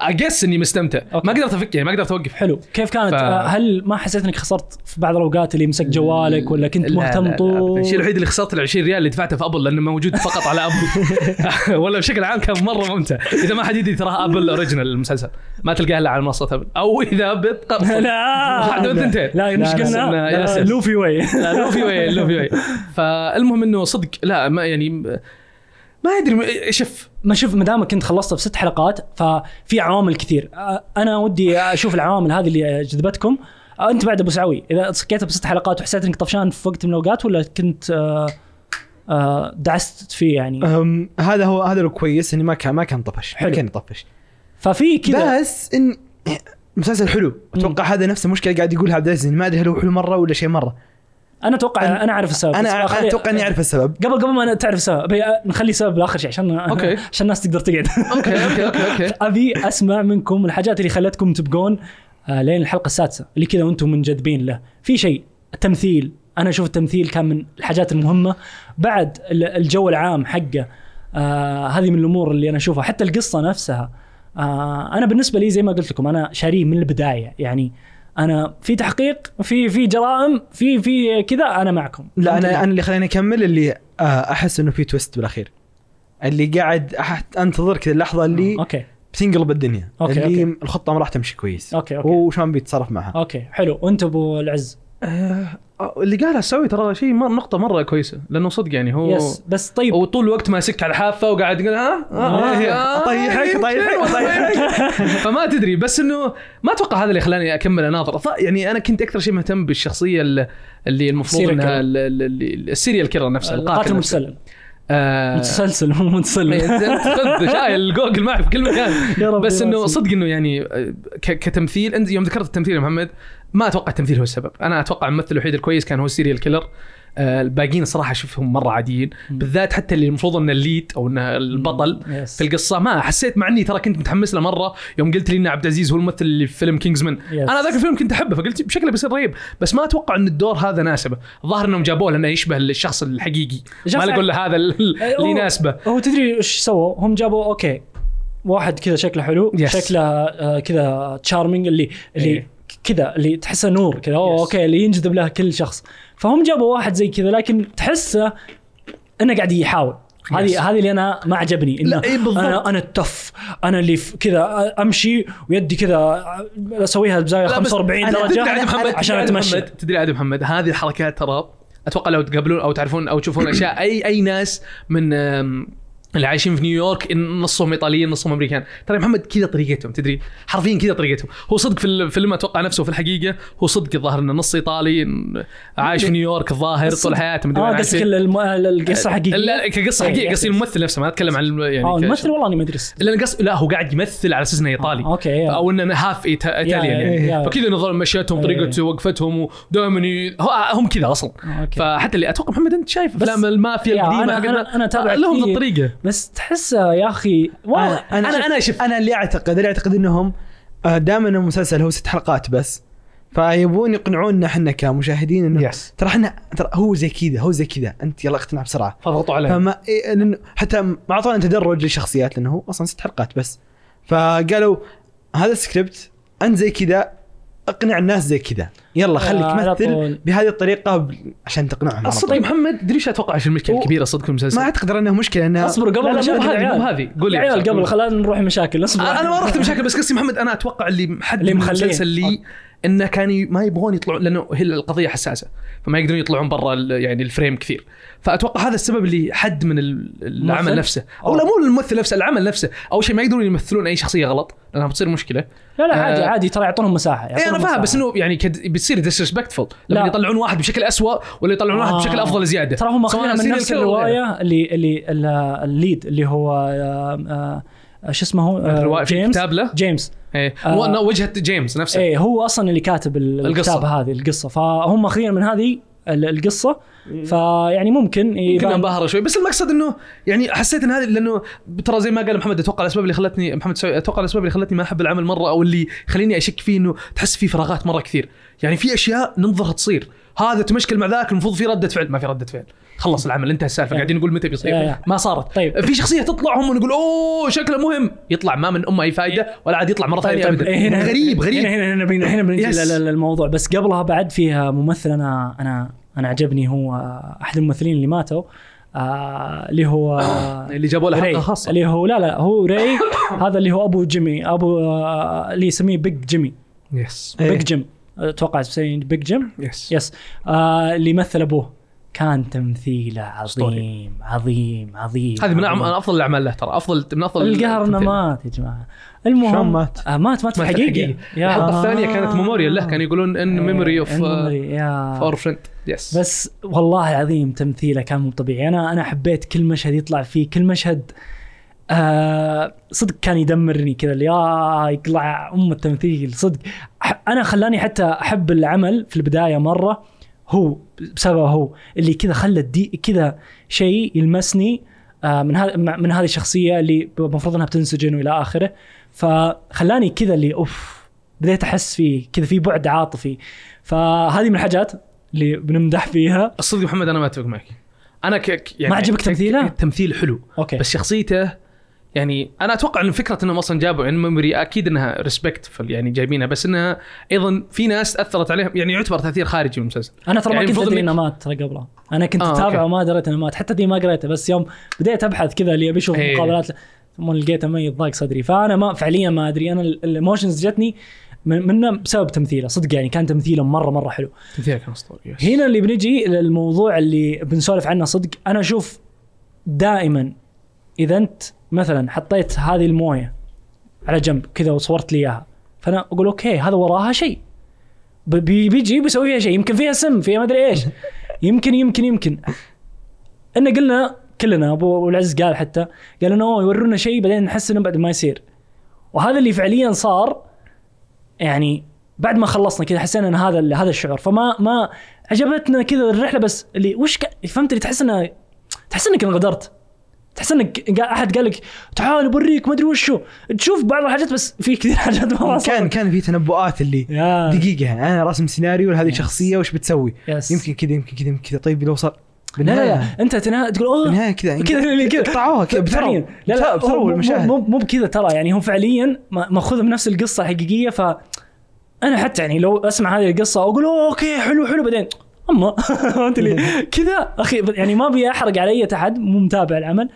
I guess إني مستمتع. okay. ما قدرت افك يعني ما قدرت أوقف. حلو. كيف كانت؟ ف- آه، هل ما حسيت إنك خسرت في بعض الأوقات اللي مسك جوالك ولا كنت لا، مهتم. طول؟ الشيء الوحيد اللي خسرت ال 20 ريال اللي دفعته في Apple لأنه موجود فقط على Apple. ولا بشكل عام كان مرة ممتع. إذا ما حد يدري تراها Apple original المسلسل. ما تلقاها إلا على منصة Apple. أو إذا بتقرص. لا. واحدة من الثنتين لا إيش لا، لا، قلنا؟ لا، yes. لوفي واي لا لوفي واي فالمهم إنه صدق لا ما يعني ما أدري شوف ما شوف ما دامك كنت خلصت في ست حلقات ففي عوامل كثير. أنا ودي أشوف العوامل هذه اللي جذبتكم. أنت بعد أبو سعوي إذا سكيتها بست حلقات وحسيت إنك طفشان في وقت من الأوقات ولا كنت آه، آه، دعست فيه يعني؟ هذا هو هذا الكويس إني ما كان ما كان طفش حلو. ما كان يطفش. ففي كذا بس إن مسلسل حلو. أتوقع هذا نفس المشكلة قاعد يقولها عبد العزيز ما أدري هل هو حلو مرة ولا شيء مرة. أنا أتوقع أنا- أنا أعرف السبب أنا أتوقع إني أعرف السبب. قبل قبل ما أنا تعرف السبب نخلي السبب لآخر شيء عشان okay. عشان الناس تقدر تقعد. okay okay okay okay. أبي أسمع منكم الحاجات اللي خلتكم تبقون آه، لين الحلقة السادسة اللي كذا وأنتم منجذبين له. في شيء التمثيل. أنا أشوف التمثيل كان من الحاجات المهمة. بعد ال- الجو العام حقه آه هذه من الأمور اللي أنا أشوفها. حتى القصة نفسها آه أنا بالنسبة لي زي ما قلت لكم أنا شاريه من البداية. يعني أنا في تحقيق في في جرائم في في كذا أنا معكم. لا أنا أنا اللي خلاني أكمل اللي آه، أحس إنه في تويست بالأخير. اللي قاعد أنتظر كذا اللحظة اللي okay. بتنقلب الدنيا. okay، اللي okay. الخطة ما راح تمشي كويس. okay okay. وشلون بيتصرف معها. okay حلو. وانت أبو العز؟ آه، اللي قالها سوي ترى شيء مر نقطة مرة كويسة لأنه صدق يعني هو yes بس طيب. هو طول الوقت ماسك على حافة وقاعد يقول ها؟ آه، آه، يمكن أطيحك، والله. فما تدري بس إنه ما أتوقع هذا اللي خلاني أكمل أناظر. يعني أنا كنت أكثر شيء مهتم بالشخصية اللي, المفروض إنها ال serial killer نفسه القاتل. المتسلل آه، متسلسل مو متسلل انت خذ شايل جوجل معي في كل مكان. بس إنه. صدق إنه يعني آه، كتمثيل أنت يوم ذكرت التمثيل يا محمد ما أتوقع التمثيل هو السبب. أنا أتوقع الممثل الوحيد الكويس كان هو ال serial killer. آه، الباقيين الصراحه اشوفهم مرة عاديين. بالذات حتى اللي المفروض إنه ال lead أو إنه البطل yes. في القصة. ما حسيت مع إني ترى كنت متحمس له مرة. يوم قلت لي إن عبد العزيز هو الممثل اللي في فيلم Kingsman yes. أنا ذاك الفيلم كنت أحبه فقلت بشكله بيصير رهيب. بس ما أتوقع إن الدور هذا ناسبه. الظاهر إنهم جابوه لأنه يشبه الشخص الحقيقي. ما نقول له هذا أه، اللي يناسبه. هو تدري إيش سووا؟ هم جابوا okay واحد كذا شكله حلو Yes. شكله آه، كذا charming اللي اللي إيه. كذا اللي تحسه نور كذا Yes. okay اللي ينجذب له كل شخص فهم جابوا واحد زي كذا لكن تحسه إنه قاعد يحاول هذه Yes. هذه اللي أنا ما عجبني إنه إيه. أنا أنا التف أنا اللي كذا أمشي ويدي كذا أسويها بزاوية لا، بس 45 أنا- درجة عاد محمد عشان أتمشى محمد تدري عاد محمد هذه الحركات ترى أتوقع لو تقابلون أو تعرفون أو تشوفون أشياء اي أي ناس من اللي عايشين في نيويورك نصهم إيطاليين نصهم أمريكان ترى محمد كذا طريقتهم تدري حرفيا كذا طريقتهم هو صدق في الفيلم أتوقع نفسه في الحقيقة هو صدق الظاهر إنه نص إيطالي عايش في نيويورك الظاهر طول حياته مدري آه قصدك القصة حقيقية لا كقصة إيه، حقيقية قصدي. الممثل نفسه ما أتكلم عن يعني آه الممثل والله اني ما أدري لأن قص لا هو قاعد يمثل على أساس إنه إيطالي آه، okay yeah. أو إنه هاف إيطاليان يا- يعني. فكذا نظام مشيتهم إيه. طريقة وقفتهم ودائما هم كذا أصلا آه،. فحتى اللي أتوقع محمد أنت شايف أفلام المافيا يا، القديمة أنا أتابع لهم. الطريقة بس تحسه يا أخي أنا أنا أنا شوف أنا اللي اعتقد اللي أعتقد إنهم دائما المسلسل هو ست حلقات بس. فيبون يقنعونا إحنا كمشاهدين إنه yes ترى إحنا ترى هو زي كذا هو زي كذا. أنت يلا اقتنع بسرعة. فضغطوا عليه فما إيه لأنه حتى ما اعطونا تدرج للشخصيات لأنه هو أصلا ست حلقات بس. فقالوا هذا السكريبت أنت زي كذا أقنع الناس زي كذا يلا خليك على تمثل طول. بهذه الطريقة عشان تقنعهم الصدق طول. محمد تدري إيش أتوقع إيش المشكلة الكبيرة صدق في المسلسل ما أعتقد إنها مشكلة انها اصبروا لا، قبل مشاكل بهذه. قول يا عيال أصبر. قبل خلينا نروح مشاكل أصبر أنا أنا ما رحت مشاكل بس قصدي محمد أنا أتوقع اللي محد اللي. المسلسل لي إنه كان ما يبغون يطلعون لأنه هي القضية حساسة فما يقدرون يطلعون برا ال- يعني الفريم كثير فأتوقع هذا السبب اللي حد من ال- العمل؟ نفسه أو لا مو الممثل نفسه العمل نفسه أول شيء ما يقدرون يمثلون أي شخصية غلط لأنها بتصير مشكلة لا لا عادي آه. عادي ترى يعطونهم مساحة اي يعطونهم أنا فاهم. بس إنه يعني كد بتصير disrespectful لما لا. يطلعون واحد بشكل أسوأ ولا يطلعون واحد آه. بشكل أفضل زيادة ترى هم سواء ماخذينها من نفس. الرواية اللي اللي ال- ال lead اللي هو آه، آه، شو اسمه هو آه، جيمس جيمس إيه آه. مو إنه وجهة جيمس نفسه إيه هو أصلا اللي كاتب. الكتاب هذه القصة فهم ماخذين من هذه القصة. فيعني ممكن يمكن يبان أنبهر شوي. بس المقصد إنه يعني حسيت إن هذه لأنه ترى زي ما قال محمد أتوقع الأسباب اللي خلتني محمد سوي أتوقع الأسباب اللي خلتني ما أحب العمل مرة أو اللي يخليني أشك فيه إنه تحس في فراغات مرة كثير. يعني في أشياء ننظر تصير. هذا تمشكل مع ذاك المفروض في ردة فعل. ما في ردة فعل. خلص العمل انتهى السالفة. قاعدين نقول متى بيصير. ما صارت. طيب. في شخصية تطلع هم نقول أوه شكله مهم. يطلع ما من أمه أي فائده ولا عاد يطلع مرة ثانية ابدا. إيه، هنا غريب غريب. هنا هنا هنا هنا بنجي للموضوع. بس قبلها بعد فيها ممثل أنا أنا أنا عجبني هو احد الممثلين اللي ماتوا آه اللي هو اللي جابوا له. حلقه خاصة. اللي هو لا لا هو ري. هذا اللي هو ابو جيمي ابو آه اللي يسميه Big جيمي. yes إيه. Big جيم. أتوقع Big جيم. yes yes آه اللي يمثل ابوه. كان تمثيله. عظيم عظيم عظيم. هذه من عظيم. أفضل الأعمال له ترى. أفضل من أفضل القهر إنه التمثيل. مات يا جماعة. المهم شلون مات؟ آه مات مات في الحقيقة. الحلقة الثانية كانت memorial له. كانوا يقولون ان ميموري اوف اور فريند يس بس والله العظيم تمثيله كان مو طبيعي. أنا أنا حبيت كل مشهد يطلع فيه كل مشهد آه صدق كان يدمرني كذا اللي يا يطلع أم التمثيل صدق. أنا خلاني حتى أحب العمل في البداية مرة. هو بسببه هو. اللي كذا خلى الدي كذا شيء يلمسني آه من هذا من هذه الشخصية اللي المفروض إنها بتنسجن وإلى آخره. فخلاني كذا اللي oof بديت أحس فيه كذا في بعد عاطفي. فهذه من الحاجات اللي بنمدح فيها. الصدق محمد أنا ما أتفق معك. أنا ك يعني ما عجبك تمثيله؟ التمثيل حلو. okay. بس شخصيته يعني أنا أتوقع إن فكرة إنهم أصلا جابوا يعني memory أكيد إنها respect يعني جايبينها بس إنها أيضا في ناس أثرت عليهم يعني يعتبر تأثير خارجي من المسلسل أنا ترى يعني ما كنت أدري انه مات ترى قبلها. أنا كنت آه، اتابعه okay. وما دريت انه مات حتى دي ما قريته بس يوم بديت أبحث كذا اللي أبي أشوف إيه. مقابلات ثم لقيته ميت ضاق صدري. فأنا ما فعليا ما أدري. أنا ال- ال emotions جتني من منه بسبب تمثيله. صدق يعني كان تمثيله مره مرة حلو. تمثيلك كان أسطوري هنا اللي بنجي للموضوع اللي بنسولف عنه صدق. أنا أشوف دائما إذا أنت مثلا حطيت هذه الموية على جنب كذا وصورت لي إياها. فأنا أقول okay هذا وراها شيء. بيجي بيسوي فيها شيء. يمكن فيها سم فيها ما أدري إيش. يمكن يمكن يمكن. ان قلنا كلنا أبو العز قال حتى قال إنه يورونا شيء بعدين نحس إنه بعد ما يصير. وهذا اللي فعليا صار يعني بعد ما خلصنا كذا حسينا إن هذا هذا الشعور. فما ما عجبتنا كذا الرحلة بس اللي وش. فهمت اللي تحس انه تحس إنك انغدرت. تحس انك أحد قال لك تعال بوريك ما أدري وشو. تشوف بعض الحاجات بس في كثير حاجات ما كان. كان في تنبؤات اللي يا. دقيقة أنا راسم سيناريو لهذه. الشخصيه وش بتسوي؟ yes. يمكن كذا يمكن كذا يمكن كذا. طيب لو صار لا لا أنت تنها تقول oh. بالنهاية كذا كذا كذا. قطعوها كذا بثروا فعليا. لا لا هو مو- المشاهد. مو مو بكذا ترى يعني هم فعليا ما- مأخوذ بنفس القصة الحقيقيه ف أنا حتى يعني لو أسمع هذه القصة واقول oh okay حلو حلو. بعدين أما انت اللي كذا أخي يعني ما أبي أحرق على أي أحد مو متابع العمل.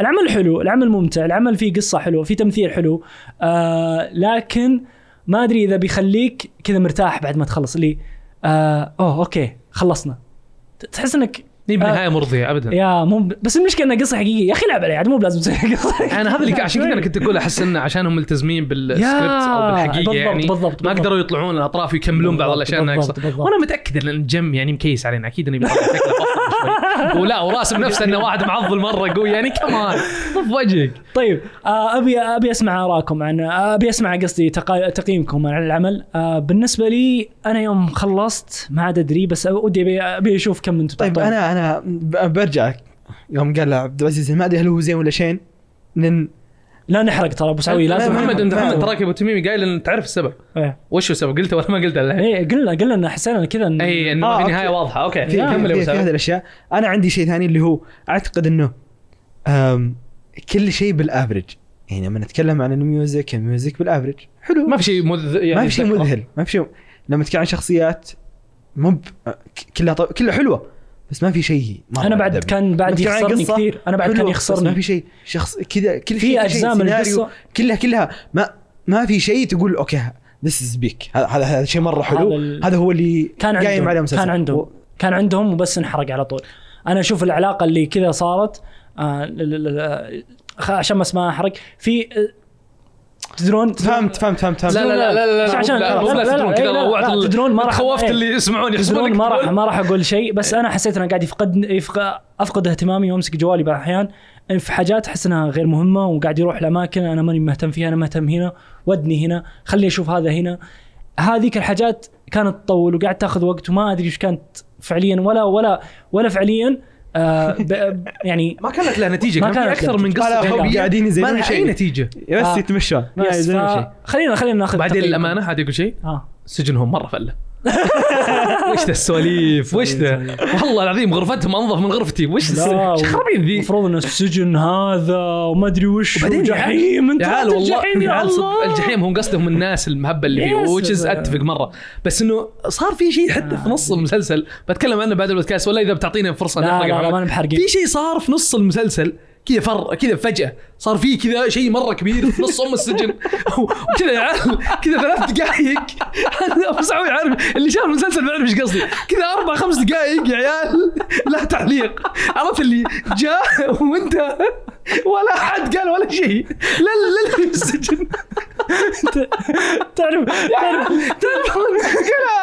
العمل حلو العمل ممتع العمل فيه قصة حلوة فيه تمثيل حلو. آه لكن ما أدري إذا بيخليك كذا مرتاح بعد ما تخلص. اللي آه أوه أوكي خلصنا. تحس إنك نبي آه. نهاية مرضية ابدا يا مو بس المشكلة إنها قصة حقيقية يا أخي العب عليها عاد مو بلازم تسوي قصة أنا هذا اللي عشان كذا أنا كنت أقول أحس انه عشانهم ملتزمين بالسكريبت أو بالحقيقة بالضبط، يعني بالضبط، ما بالضبط. قدروا يطلعون الأطراف ويكملون بعض الأشياء بالضبط، ناقصه بالضبط. وأنا متأكد إن الجم يعني مكيس علينا أكيد إنه بيطلع شكله شوي ولا وراسم نفسه إنه واحد معضل مرة قوي يعني كمان طف وجهك؟ طيب آه أبي أبي أسمع ارائكم عن أبي أسمع قصدي تقييمكم عن العمل. آه بالنسبة لي أنا يوم خلصت ما عاد أدري بس ودي أبي أبي أشوف كم أنتم طيب. أنا أنا برجع. يوم قال عبد العزيز ما أدري هل هو زين ولا شين لأن لا نحرق ترى أبو سعوي لا، لازم محمد محمد تراك أبو تميمي قايل إن تعرف السبب. إيه. وش هو السبب؟ قلته ولا ما قلته الحين إيه، قلنا قلنا إن حسينا كذا إن- اي انه آه، ما في نهاية okay. واضحة. okay في, يا، كمل في أبو هذه. الأشياء. أنا عندي شيء ثاني اللي هو أعتقد إنه أم كل شيء بالافرج يعني لما نتكلم عن الميوزك الميوزك بالافرج حلو. ما في شيء مذ يعني ما في شيء. مذهل ما في شيء. لما تتكلم عن شخصيات مو ب- كلها طو... كلها حلوة. بس ما في شيء أنا بعد عجبني. كان بعد يخسرني كثير. أنا بعد كان بس ما يخسرني في شيء. شخص كذا كل في شيء أجزاء شيء من القصة. كلها كلها ما ما في شيء تقول okay this is peak هذا هذا شيء مرة حلو. هذا هو اللي كان قايم عليه مسلسل كان عندهم. و- كان عندهم وبس انحرق على طول. أنا أشوف العلاقة اللي كذا صارت آه خ- عشان ما أحرق في آه، تدرون؟ فهمت فهمت فهمت فهمت لا لا لا لا لا لا عشان- لا لا، لا، لا لا، تدرون لا، كذا روعت تدرون ما راح- خوفت إيه. اللي يسمعون تدرون ما راح. ما راح أقول شيء بس أنا حسيت إنه قاعد يفقد أفقد اهتمامي وأمسك جوالي بعض الأحيان. في حاجات أحس إنها غير مهمة وقاعد يروح لاماكن أنا ماني مهتم فيها أنا مهتم هنا ودني هنا خليني أشوف هذا هنا. هذيك الحاجات كانت تطول وقاعد تاخذ وقت وما أدري إيش كانت فعليا ولا ولا ولا فعليا آه ب- يعني ما كانت لها نتيجة ما كان في أكثر من. قصة هم. قاعدين يزينون ما لها أي شيء. نتيجة بس آه. يتمشون ما يس، يزينون شيء خلينا خلينا ناخذ بعدين. الأمانة عاد أقول شيء آه سجنهم مرة فلة وش ذا السواليف؟ وش ذا؟ والله العظيم غرفتهم انظف من غرفتي. وش خرابيط ذي المفروض ان السجن هذا وما أدري وش وبعدين جحيم أنت رحت والله الله. الجحيم هم قصدهم الناس المهبه اللي فيه. وتشز أتفق مرة. بس إنه صار في شيء حتى في نص المسلسل. بتكلم عنه بعد البودكاست ولا إذا بتعطينا فرصة نحرق في شيء صار في نص المسلسل كذا فر كذا فجاه صار في كذا شيء مرة كبير في نص أم السجن. وكذا عيال كذا ثلاث دقائق أنا أبو سعود عارف اللي شاف المسلسل بيعرف إيش قصدي. كذا أربع خمس دقائق يا عيال. لا تعليق. عرفت اللي جاء وانت ولا احد قال ولا شيء. لا لا في السجن تعرف تعرف تعرف.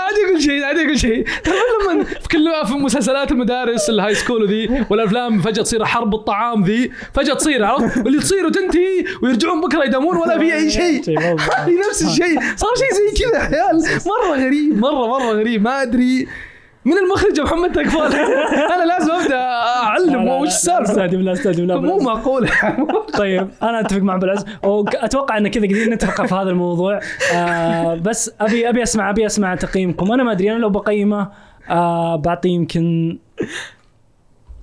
عادي أقول شيء عادي أقول شيء. تعرف لما في كل في مسلسلات المدارس ال high school ذي والأفلام فجأة تصير حرب الطعام ذي فجأة تصير عرفت؟ واللي تصير وتنتهي ويرجعون بكرة يدامون ولا في أي شيء. هذه نفس الشيء. صار شيء زي كذا يا عيال مرة غريب مرة مرة غريب. ما أدري. من المخرج محمد تكفال أنا لازم أبدأ أعلم وش السالفه استهدي بالله استهدي بالله مو. معقول. طيب أنا أتفق مع بالعز وأتوقع إن كذا قاعدين نتفق في هذا الموضوع. آه بس أبي أبي أسمع أبي أسمع تقييمكم. أنا ما أدري أنا لو بقيمه آه بعطيه يمكن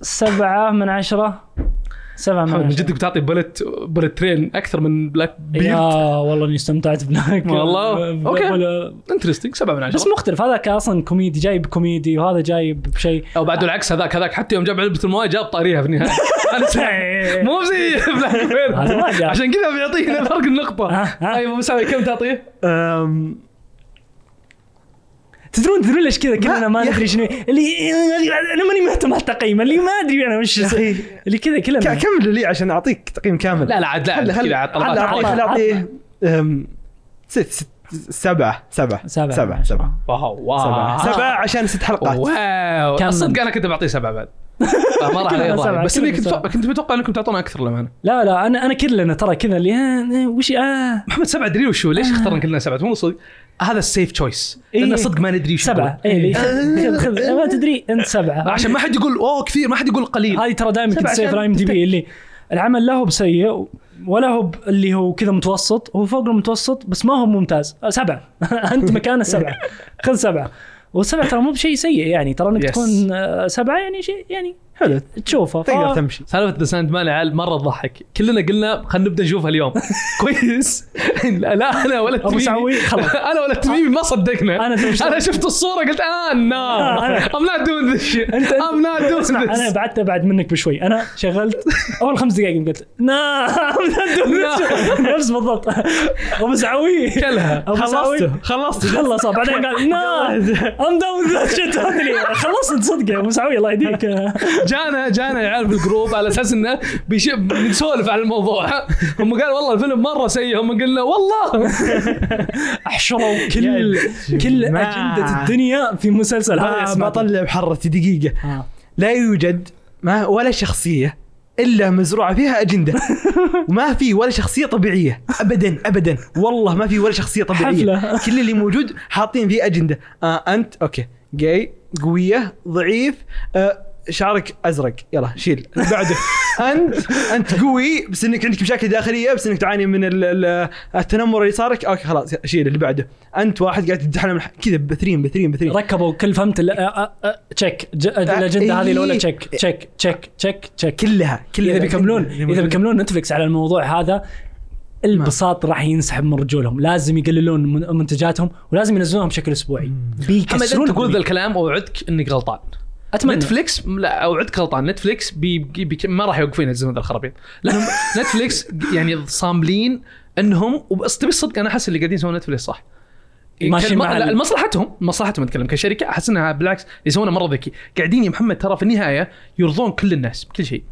سبعة من عشرة. سبعة من. جدك بتعطي Bullet Bullet Train أكثر من Black يا Bird والله إني استمتعت Black والله؟ ولا- interesting سبعة من عشرة بس مختلف هذاك أصلا كوميدي جايب كوميدي وهذا جايب بشيء أو بعد العكس هذاك هذاك حتى يوم جاب علبة الموية جاب طاريها في النهاية سمعت. مو زي Black Bird. عشان كذا بيعطينا فرق النقطة ها. أيوه مساوي كم تعطيه؟ تدرون تدرون ليش كذا؟ كلنا ما ندري شنو اللي أنا ماني مهتم على اللي ما أدري أنا وش اللي كذا كلنا. كمل لي عشان أعطيك تقييم كامل. لا لا عاد لا كذا عاد أعطيه ست ست سبعة. سبعة. سبعة. سبعة. سبعة. wow wow. سبعة. سبعة عشان ست حلقات. wow. الصدق أنا كنت بعطيه سبعة بعد. ما راح علي. سبعة، بس إني كنت سبعة. كنت متوقع إنكم تعطونا أكثر للأمانة. لا لا أنا أنا كلنا ترى كذا اللي آه، وش آه. محمد سبعة ادري وشو؟ ليش اخترنا كلنا سبعة؟ مو صدق. هذا ال safe choice إيه. لأن صدق ما ندري شو سبعة. اي لي خذ خذ ما تدري أنت سبعة. عشان ما حد يقول أوه كثير. ما حد يقول قليل. هذه ترى دائما كنت safe ال IMDb اللي العمل لا هو بسيء ولا هو اللي هو كذا متوسط هو فوق المتوسط بس ما هو ممتاز. آه، سبعة. أنت مكانه سبعة. خذ سبعة. والسبعة ترى مو بشيء سيء يعني. ترى إنك. تكون آه، سبعة يعني شيء يعني حلو. تشوفه. ف- تقدر تمشي. سالفة ذا Sandman يا عيال مرة تضحك. كلنا قلنا خلينا نبدأ نشوفها اليوم. كويس. لا أنا ولا أبو التميمي سعوي خلاص. أنا ولا التميمي ما صدقنا. أنا تبي- أنا شفت الصورة قلت آه no أنا- I'm not doing this shit. أنت- I'm not doing اسمع أنا بعدت ابعد منك بشوي. أنا شغلت أول خمس دقائق قلت nah نفس بالضبط. أبو سعوي. كلها. خلصته. خلصت خلص. بعدين قال nah I'm done that shit خلصت صدق يا أبو سعوي الله يهديك. جانا جانا في ال group على أساس إنه بيش- بنسولف على الموضوع. هم قالوا والله الفيلم مرة سيء. هم قلنا والله. أحشروا كل كل. أجندة الدنيا في مسلسل. هذا ما اسمه بطلع بحرتي دقيقة. آه. لا يوجد ما ولا شخصية إلا مزروعة فيها أجندة. وما في ولا شخصية طبيعية. ابدا ابدا. والله ما في ولا شخصية طبيعية. حفلة. كل اللي موجود حاطين فيه أجندة. آه أنت okay. gay قوية ضعيف. آه شعرك أزرق. يلا شيل. اللي بعده أنت أنت قوي بس إنك عندك مشاكل داخلية بس إنك تعاني من ال- ال- التنمر اللي صارك. okay خلاص. شيل اللي بعده. أنت واحد قاعد تتحلم كذا بثرين بثرين بثرين ركبوا كل فهمت ال- check الأجندة هذه الأولى. check check check check check كلها كلها. إذا بيكملون إذا. بيكملون Netflix على الموضوع هذا البساط راح ينسحب من رجولهم. لازم يقللون من- منتجاتهم ولازم ينزلونهم بشكل أسبوعي. بيكسرون تقول ذا. الكلام واوعدك إنك غلطان. أتمنى. Netflix؟ لا اوعدك غلطان. Netflix بي بي بي ما راح يوقفون ينزلون ذا الخرابيط لأنهم Netflix يعني صاملين إنهم وبس تبي الصدق أنا أحس اللي قاعدين يسوون Netflix صح. ماشيين كالم- مع لا، ال- مصلحتهم مصلحتهم أتكلم كشركة أحس إنها بالعكس يسوونها مرة ذكي. قاعدين يا محمد ترى في النهاية يرضون كل الناس بكل شيء.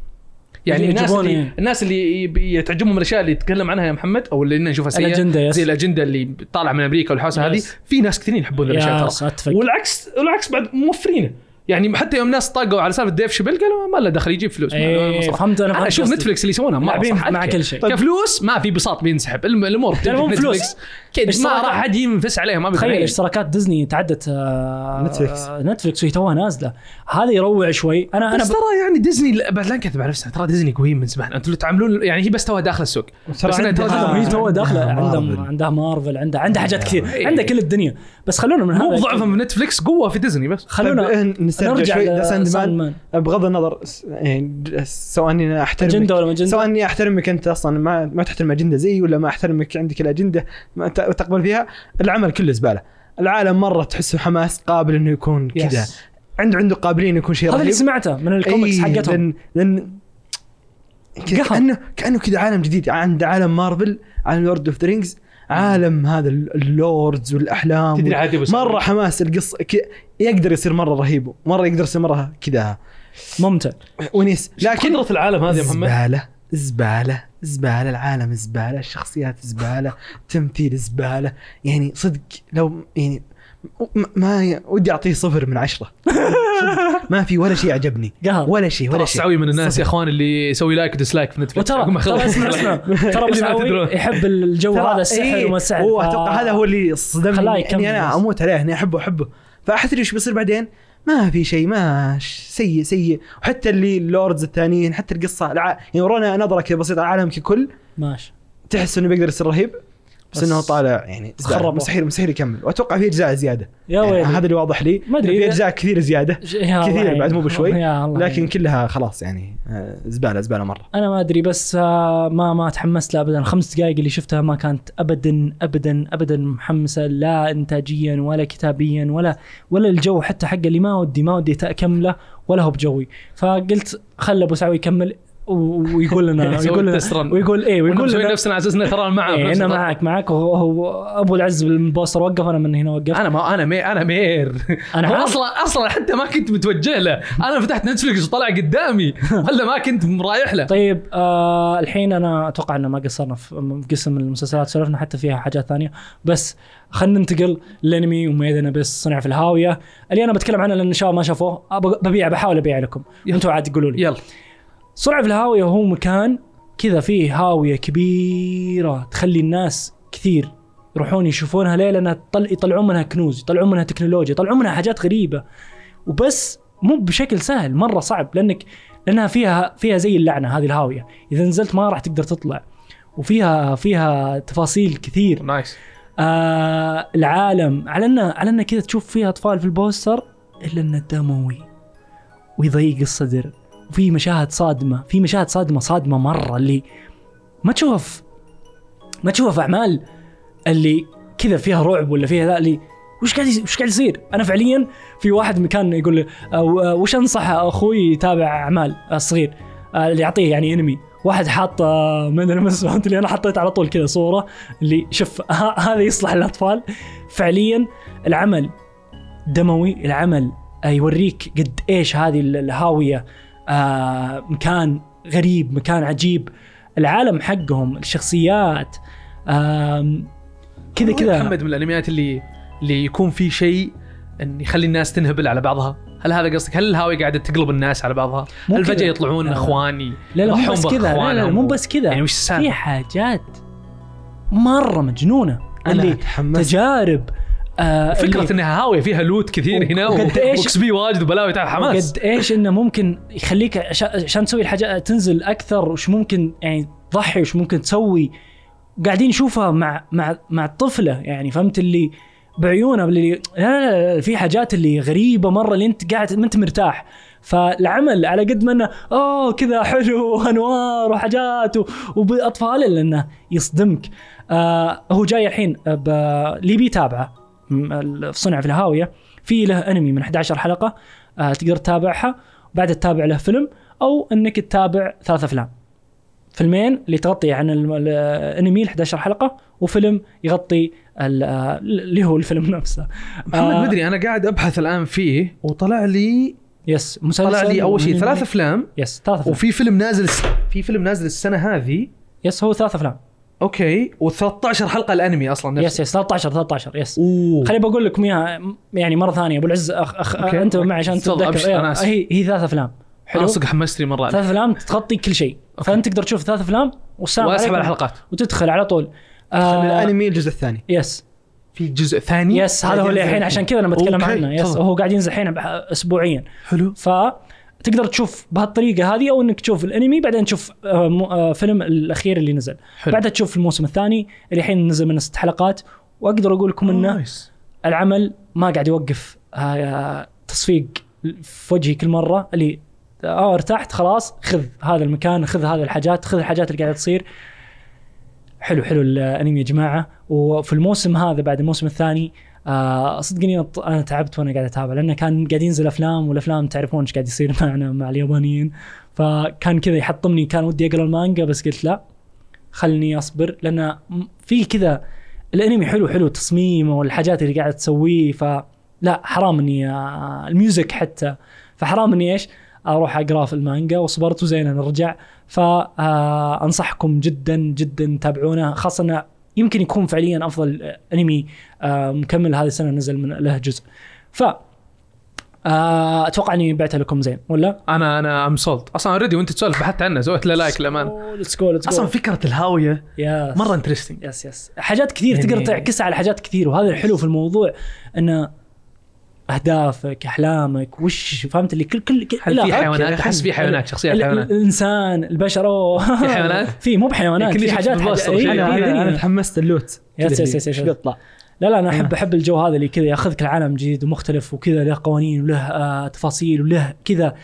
يعني الناس يجيبون اللي إيه. الناس اللي يبي- تعجبهم الأشياء اللي يتكلم عنها يا محمد أو اللي نشوفها سيئة الأجندة، yes. زي الأجندة اللي طالعة من أمريكا والحوسة هذه. في ناس كثيرين يحبون الأشياء ترى. والعكس والعكس بعد موفرينه يعني حتى يوم ناس طاقوا على سالفة Dave Chappelle قالوا ما له دخل يجيب فلوس مصلحة. فهمت أنا أنا فهمت أشوف. Netflix اللي يسوونها مع. كل شيء. كفلوس ما في بساط بينسحب الأمور مو فلوس. نتفلكس كد ما راح حد ينفس عليها ما تخيل اشتراكات ديزني تعدت آه، نتفليكس. آه، نتفليكس وهي توها نازلة هذا يروع شوي أنا أنا بس. ترى يعني ديزني لا بعد لا نكذب على نفسنا ترى ديزني قويين من زمان أنتم اللي تعاملون يعني هي بس توها داخل السوق ترى بس هي توها داخله عندها. عندها مارفل عندها عندها حاجات كثير إيه. عندها كل الدنيا بس خلونا من مو هذا بضعفهم في نتفلكس قوة في ديزني بس خلونا طيب، نسترجع نرجع شوي. Sandman بغض النظر يعني سواء إني احترمك أجندة ولا ما أجندة؟ سواء إني أحترمك أنت أصلا ما ما تحترم أجندة زي ولا ما أحترمك عندك الأجندة ما تقبل فيها العمل كله زبالة. العالم مرة تحسه حماس قابل إنه يكون كذا. عنده عنده قابلين يكون شيء هذا اللي سمعته من الكوميكس إيه، حقتهم. لأن قهر. كانه كأنه كذا عالم جديد. عند عالم مارفل عالم Lord of the Rings عالم هذا ال- ال lords والأحلام تدري عادي بس مرة حماس القصة يقدر يصير مرة رهيب مرة يقدر يصير مرة كذا. ممتع. ونيس لكن قدرة العالم هذا يا محمد؟ زبالة زبالة زبالة العالم زبالة الشخصيات زبالة تمثيل زبالة. يعني صدق لو يعني ما ي- ودي أعطيه صفر من عشرة. صدق ما في ولا شيء عجبني. قهر. ولا شيء ولا شيء. السعوي من الناس يا أخوان اللي يسوي like و dislike في نتفلكس وترى. ترى اسمع اسمع. ترى سعوي. يحب الجو هذا السحر إيه، وما السحر هو أتوقع هذا هو اللي صدمني إني أنا. أموت عليه إني أحبه أحبه. فاحس إيش بيصير بعدين؟ ما في شيء ما سيء سيء. وحتى اللي اللوردز الثانيين حتى القصة الع... يعني ورونا نظرة كذا بسيطة على العالم ككل. ماشي. تحس إنه بيقدر يصير رهيب. بس, بس انه طالع يعني. خربوا. مستحيل مستحيل يكمل وأتوقع في أجزاء زيادة يا يعني ويلي هذا اللي واضح لي ما أدري في أجزاء كثير زيادة كثير. بعد مو بشوي. لكن. كلها خلاص يعني آه، زبالة زبالة مرة أنا ما أدري بس آه، ما ما تحمست له ابدا الخمس دقائق اللي شفتها ما كانت ابدا ابدا ابدا محمسة لا انتاجيا ولا كتابيا ولا ولا الجو حتى حق اللي ما ودي ما ودي أكمله ولا هو بجوي فقلت خل أبو سعوي يكمل ويقول لنا ويقول لنا. ويقول إيه ويقول لنا نفسنا على أساس انه ترى معه إيه أنا. معك معك. وهو هو أبو العز بالبوستر وقف أنا من هنا وقفت. أنا ما أنا مي أنا مير. عارف. أصلا أصلا حتى ما كنت متوجه له. أنا فتحت نتفلكس وطلع قدامي. ولا ما كنت رايح له. طيب آه الحين أنا أتوقع ان ما قصرنا في قسم المسلسلات سولفنا حتى فيها حاجات ثانية. بس خلينا ننتقل للأنمي وميدن بس صنع في الهاوية. اللي أنا بتكلم عنه لأن الشباب ما شافوه ببيع بحاول ابيع لكم. أنتم عاد تقولوا لي. يلا. صنع في الهاوية هو مكان كذا فيه هاوية كبيرة تخلي الناس كثير يروحون يشوفونها ليه؟ لأنها طل... يطلعون منها كنوز، يطلعون منها تكنولوجيا، يطلعون منها حاجات غريبة. وبس مو بشكل سهل مرة صعب لانك لأنها فيها فيها زي اللعنة هذه الهاوية، إذا نزلت ما راح تقدر تطلع. وفيها فيها تفاصيل كثير. nice آه العالم. على انه على إنه كذا تشوف فيها أطفال في ال poster إلا إنه دموي ويضيق الصدر. وفي مشاهد صادمة في مشاهد صادمة صادمة مرة اللي ما تشوف ما تشوف أعمال اللي كذا فيها رعب ولا فيها ذا اللي وش قاعد وش قاعد يصير؟ أنا فعليا في واحد كان يقول لي آه، وش أنصح أخوي يتابع أعمال الصغير؟ آه، اللي يعطيه يعني انمي واحد حاط آه، بس فهمت اللي أنا حطيت على طول كذا صورة اللي شوف هذا يصلح للاطفال فعليا العمل دموي العمل آه، يوريك قد إيش هذه ال- الهاوية آه، مكان غريب مكان عجيب. العالم حقهم الشخصيات كذا كذا. محمد من الأنميات اللي اللي يكون في شيء إن يخلي الناس تنهبل على بعضها. هل هذا قصدك؟ هل الهاويه قاعدة تقلب الناس على بعضها؟ هل فجأة. يطلعون لا. إخواني لا لا مو بس كذا. لا, لا, مو بس كذا. يعني وش في السالفه حاجات مرة مجنونة. أنا اللي تحمست تجارب آه فكرة انها هاوية فيها loot كثير هنا وقد و XP واجد وبلاوي تعال حماس. قد إيش إنه ممكن يخليك عش- عشان تسوي الحاجة تنزل أكثر وش ممكن يعني تضحي وش ممكن تسوي. قاعدين نشوفها مع مع مع الطفلة يعني فهمت اللي بعيونها اللي لا لا, لا, في حاجات اللي غريبة مرة اللي أنت قاعد ما أنت مرتاح. فالعمل على قد ما إنه أوه كذا حلو وانوار وحاجات وبأطفال إلا إنه يصدمك. آه هو جاي الحين اللي بيتابعه صنع في الهاوية. في له أنمي من 11 حلقة آه تقدر تتابعها. بعد تتابع له فيلم أو إنك تتابع ثلاث أفلام. فيلمين اللي تغطي عن الأنمي ال 11 حلقة وفيلم يغطي آه، اللي هو الفيلم نفسه. محمد آه، مدري أنا قاعد أبحث الآن فيه وطلع لي yes مسلسل طلع لي أول شيء. ثلاث أفلام yes ثلاث أفلام. وفي فيلم نازل في فيلم نازل السنة هذه. yes هو ثلاث أفلام. okay. و13 حلقة الأنمي أصلا yes نفسه. yes 13 13 yes. خليني بقول لكم إياها يعني مرة ثانية أبو العز أخ أخ. أنت معي عشان تفضل، تتذكر. أنا آسف. هي هي ثلاث أفلام. حلو؟ صدق حمستني مرة ثلاث أفلام تغطي كل شيء. فأنت تقدر تشوف ثلاث أفلام والسلام وأسحب على الحلقات. وتدخل على طول. خلي آه الأنمي الجزء الثاني. يس. في جزء ثاني؟ yes هذا هو اللي الحين عشان كذا أنا بتكلم عنه. yes. هو قاعد ينزل الحين اسبوعيا. حلو. فتقدر تشوف بهالطريقة هذه أو إنك تشوف الأنمي بعدين تشوف آه، آه، فيلم الأخير اللي نزل. حلو. بعدها تشوف الموسم الثاني اللي الحين نزل منه ست حلقات. وأقدر أقول لكم إنه nice. العمل ما قاعد يوقف آه، تصفيق في وجهي كل مرة اللي آه ارتحت خلاص خذ هذا المكان خذ هذه الحاجات خذ الحاجات اللي قاعدة تصير. حلو حلو الأنمي يا جماعة. وفي الموسم هذا بعد الموسم الثاني آه صدقني أنا تعبت وأنا قاعد أتابع لأنه كان قاعد ينزل أفلام والأفلام تعرفون إيش قاعد يصير معنا مع اليابانيين. فكان كذا يحطمني كان ودي أقرأ المانجا بس قلت لا خلني أصبر لأن في كذا الأنمي حلو حلو تصميمه والحاجات اللي قاعد تسويه فلا حرام إني آه، الميوزك حتى. فحرام إني إيش؟ أروح أقرأ في المانجا وصبرت وزين نرجع فانصحكم جدا جدا تابعونه خاصة يمكن يكون فعليا أفضل أنمي آه، مكمل هذه السنة نزل من له جزء. ف آه، أتوقع أني بعت لكم زين ولا؟ أنا أنا I'm sold أصلا already وأنت تسولف بحثت عنه سويت له like للأمانة. let's go let's أصلا فكرة الهاوية yes مرة interesting yes yes حاجات كثير يعني- تقدر تعكسها على حاجات كثير وهذا الحلو في الموضوع إنه أهدافك أحلامك وش فهمت اللي كل كل, كل هل في حيوانات أحس في حيوانات شخصيات ال- حيوانات الإنسان البشر أوه. في حيوانات؟ في مو بحيوانات في حاجات. إيه، أنا. تحمست ال loot yes- yes- yes-. بيطلع لا لا أنا احب آه. أحب الجو هذا اللي كذا ياخذك لعالم جديد ومختلف وكذا له قوانين وله آه تفاصيل وله كذا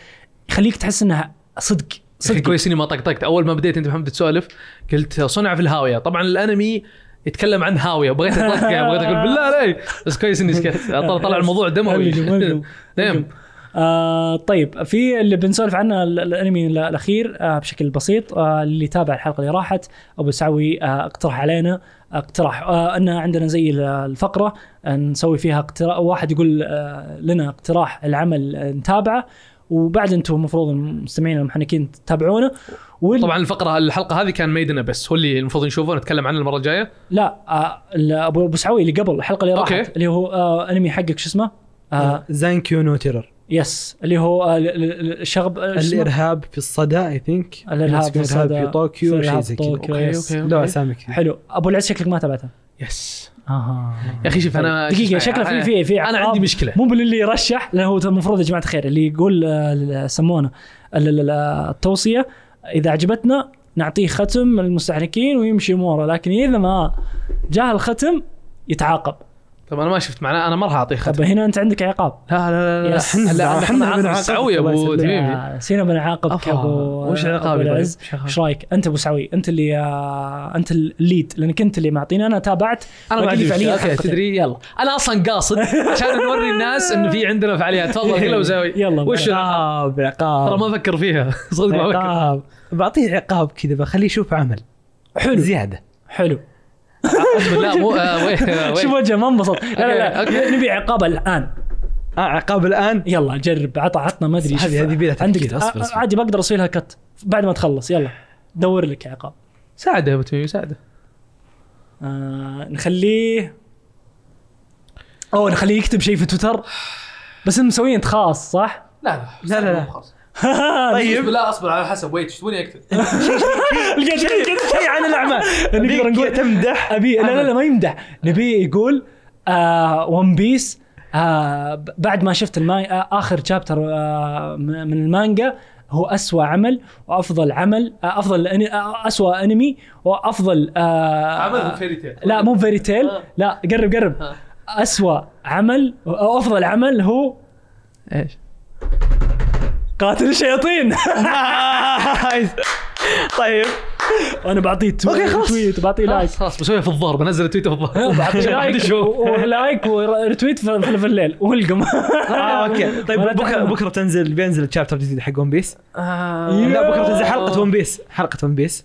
يخليك تحس انها صدق صدق كويس إني ما طقطقت أول ما بديت أنت محمد تسولف قلت صنع في الهاوية طبعا الأنمي يتكلم عن هاوية. بغيت يعني بغيت أقول بالله عليك. بس كويس إني سكت طلع الموضوع دموي. نعم. آه طيب في اللي بنسولف عنه ال- الأنمي ال- الأخير آه بشكل بسيط آه اللي تابع الحلقة اللي راحت أبو سعوي آه اقترح علينا اقترح آه أن عندنا زي ال- الفقرة نسوي فيها اقتراح واحد يقول آه لنا اقتراح العمل نتابعه وبعد أنتم المفروض المستمعين المحنكين تتابعونه وال... طبعا الفقرة الحلقة هذه كان ميدنا بس هو اللي المفروض نشوفه نتكلم عنه المرة الجاية؟ لا آه ابو أبو سعوي اللي قبل الحلقة اللي راحت okay. اللي هو آه انمي حقك شو اسمه؟ آه Zankyou no Terror yes اللي هو آه ال- ال- الشغب؟ الإرهاب في الصدى I think الإرهاب في الصدى في طوكيو الإرهاب شيء زي في كذا. yes. okay. لا اسامي حلو. أبو العز شكلك ما تابعته. yes أها يا أخي شوف أنا دقيقة شكله في في في أنا. عندي مشكلة. مو باللي يرشح لأنه هو المفروض يا جماعة الخير اللي يقول آه، يسمونه ال- ال- التوصية إذا عجبتنا نعطيه ختم المستحركين ويمشي أموره لكن إذا ما جاه الختم يتعاقب. طب أنا ما شفت معناه أنا ما راح أعطيه ختم. طب هنا أنت عندك عقاب. لا لا لا لا yes. لا إحنا بنعاقب إحنا سعوي يا أبو. تميمي سينا بنعاقبك أفا، ابو وش عقابي طيب؟ العز؟ إيش رأيك؟ أنت أبو سعوي أنت اللي آه، أنت ال lead لأنك أنت اللي معطيني. أنا تابعت أنا ما عندي فعلياً حلقتين. تدري يلا. أنا أصلا قاصد عشان نوري الناس انه في عندنا فعاليات. تفضل كله وسوي يلا. وش؟ العقاب؟ عقاب عقاب. ترى ما أفكر فيها. صدق ما أفكر. بعطيه عقاب كذا بخليه يشوف عمل. حلو. زيادة. حلو. لا مو آه، وين شوف وجهه ما انبسط. لا لا لا. نبي عقاب الآن. آه عقاب الآن؟ يلا جرب عطى عطنا ما أدري هذه-. هذه يبيلها عندك آه،. عادي بقدر أسوي لها كت بعد ما تخلص يلا. دور لك عقاب. ساعده يا أبو تميمي ساعده. آه نخليه. أوه نخليه يكتب شيء في تويتر. بس إنه مسويه انت خاص صح؟ لا لا، لا، لا. طيب. لا اصبر على حسب wait إيش تبوني أكتب؟ لقيت شيء عن الأعمال. نقدر نقول تمدح أبي لا لا لا ما يمدح. نبي يقول آه One Piece آه بعد ما شفت الماي آه آخر chapter آه من المانجا هو أسوأ عمل وأفضل عمل آه أفضل أني آه أسوأ انمي وأفضل آه عمل Fairy Tail لا مو Fairy Tail آه. لا قرب قرب. آه. أسوأ عمل أو أفضل عمل هو إيش؟ قاتل الشياطين. طيب. وأنا بعطيه okay، خلاص. tweet بعطيه like. خلاص بسويها في الظهر بنزل تويتر في الظهر بعطيه like و like و retweet في الليل. والقم. آه okay. طيب بكره. بكرة تنزل بينزل ال chapter الجديد حق One Piece آه، لا بكرة تنزل حلقة One Piece حلقة One Piece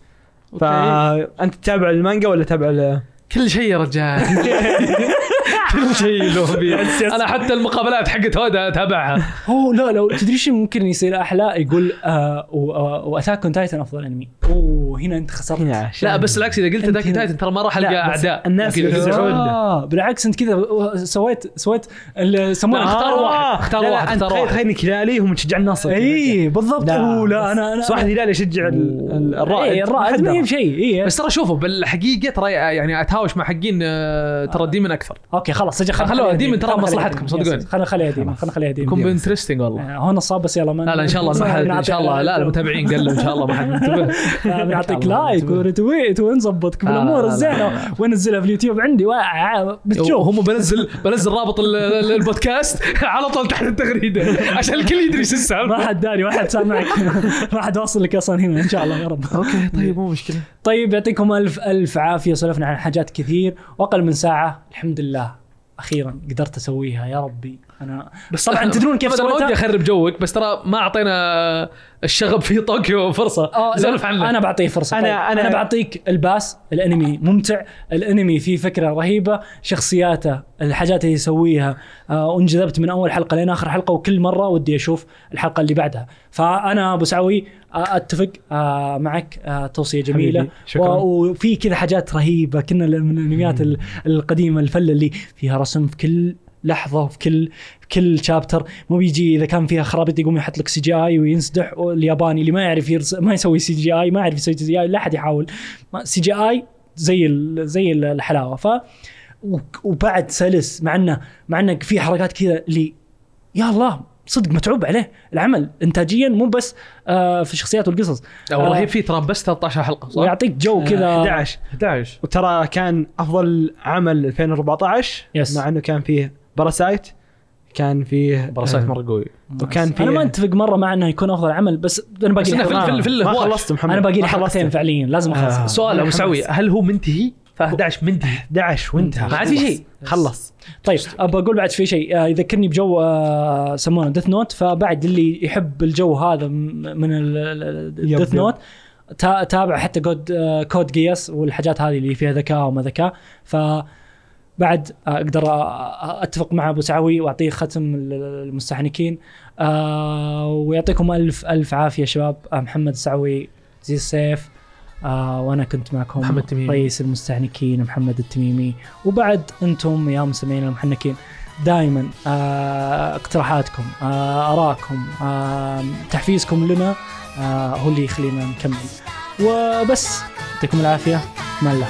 فأنت تتابع المانجا ولا تتابع كل شيء يا رجال. كل شيء له بي. أنا حتى المقابلات حقت هودا أتابعها. هو لا لو تدري إيش ممكن يصير أحلى؟ يقول آه و Attack on Titan أفضل أنمي. أوه هنا أنت خسرت. لا بس العكس إذا قلت هنا. Titan ترى ما راح ألقى أعداء. الناس. يفزعون. آه بالعكس أنت كذا سويت سويت يسمونه أختار آه، واحد، أختار لا، لا، واحد، أختار تخيل واحد. تخيل انك هلالي هم تشجع النصر اي بالضبط لا أوه لا أنا أنا واحد هلالي يشجع ال- ال- الرائد؟ إيه، الرائد ما هي بشيء اي بس ترى شوفوا بالحقيقة ترى يعني أتهاوش مع حقين آه، ترى Demon أكثر. okay خلاص. أجي خلينا خلوها Demon، ترى مصلحتكم، صدقوني. خلينا نخليها Demon خلينا نخليها يكون Demon ب interesting والله. آه، هو نصاب بس يلا ما لا لا إن شاء الله ما حد ان شاء الله. لا المتابعين قلوا إن شاء الله ما حد منتبه بنعطيك like. و retweet ونظبطك لا، لا، بالأمور لا، الزينة. وننزلها في اليوتيوب عندي. بتشوف. هم بنزل بنزل رابط ال- ال- البودكاست على طول تحت التغريدة. عشان الكل يدري ما السالفة. حد داري ما حد سامعك. ما حد واصل لك أصلا هنا إن شاء الله يا رب. okay طيب مو مشكلة. طيب يعطيكم الف ألف عافية. سولفنا عن حاجات كثير. وأقل من ساعة. الحمد لله. أخيرا قدرت أسويها يا ربي. أنا بس طبعا تدرون كيف بس أنا ودي أخرب جوك بس ترى ما أعطينا الشغب في طوكيو فرصة. آه، سولف عنه. أنا بعطيه فرصة. أنا- طيب. أنا أنا- أنا بعطيك ال pass الأنمي ممتع الأنمي فيه فكرة رهيبة شخصياته الحاجات اللي يسويها. آه وانجذبت من أول حلقة لين آخر حلقة وكل مرة ودي أشوف الحلقة اللي بعدها. فأنا أبو سعوي آه أتفق آه معك آه توصية جميلة. شكراً. وفي كذا حاجات رهيبة كنا من الأنميات ال- القديمة الفلة اللي فيها رسم في كل لحظة وفي كل في كل chapter مو بيجي إذا كان فيها خرابيط يقوم يحط لك CGI وينسدح الياباني اللي ما يعرف يرسم ما يسوي CGI ما يعرف يسوي CGI لا أحد يحاول. CGI زي ال- زي ال- الحلاوة. ف و- وبعد سلس مع انه مع إنه في حركات كذا اللي يا الله صدق متعوب عليه العمل. انتاجيا مو بس آه في الشخصيات والقصص. أو آه، الرهيب فيه ترى بس 13 حلقة صح؟ ويعطيك جو كذا. 11 11 وترى كان أفضل عمل 2014 yes. مع إنه كان فيه Parasyte كان فيه Parasyte آه، مرة قوي. وكان فيه أنا ما أتفق مرة مع إنه يكون أفضل عمل بس أنا باقي بس لي في- في- في ما. خلصت محمد. أنا باقي لي. حلقتين فعليا لازم أخلص. آه. سؤال أبو سعوي هل هو منتهي؟ ف 11 منتهي. 11 وانتهى. ما عاد في شيء. خلص. طيب ابى أقول بعد في شيء. آه، يذكرني بجو آه، يسمونه Death Note فبعد اللي يحب الجو هذا من ال Death. Note تا- تابع حتى كود آه، Code Geass والحاجات هذه اللي فيها ذكاء وما ذكاء. ف بعد آه، أقدر آه، أتفق مع أبو سعوي وأعطيه ختم ال- المستحنكين آه، ويعطيكم ألف ألف عافية شباب. آه، محمد السعوي زي السيف. آه وأنا كنت معكم محمد تميمي. رئيس المستحنكين محمد التميمي. وبعد أنتم يا مستمعين المحنكين دائما آه اقتراحاتكم آه آرائكم آه تحفيزكم لنا آه هو اللي يخلينا نكمل. وبس يعطيكم العافية. مع الله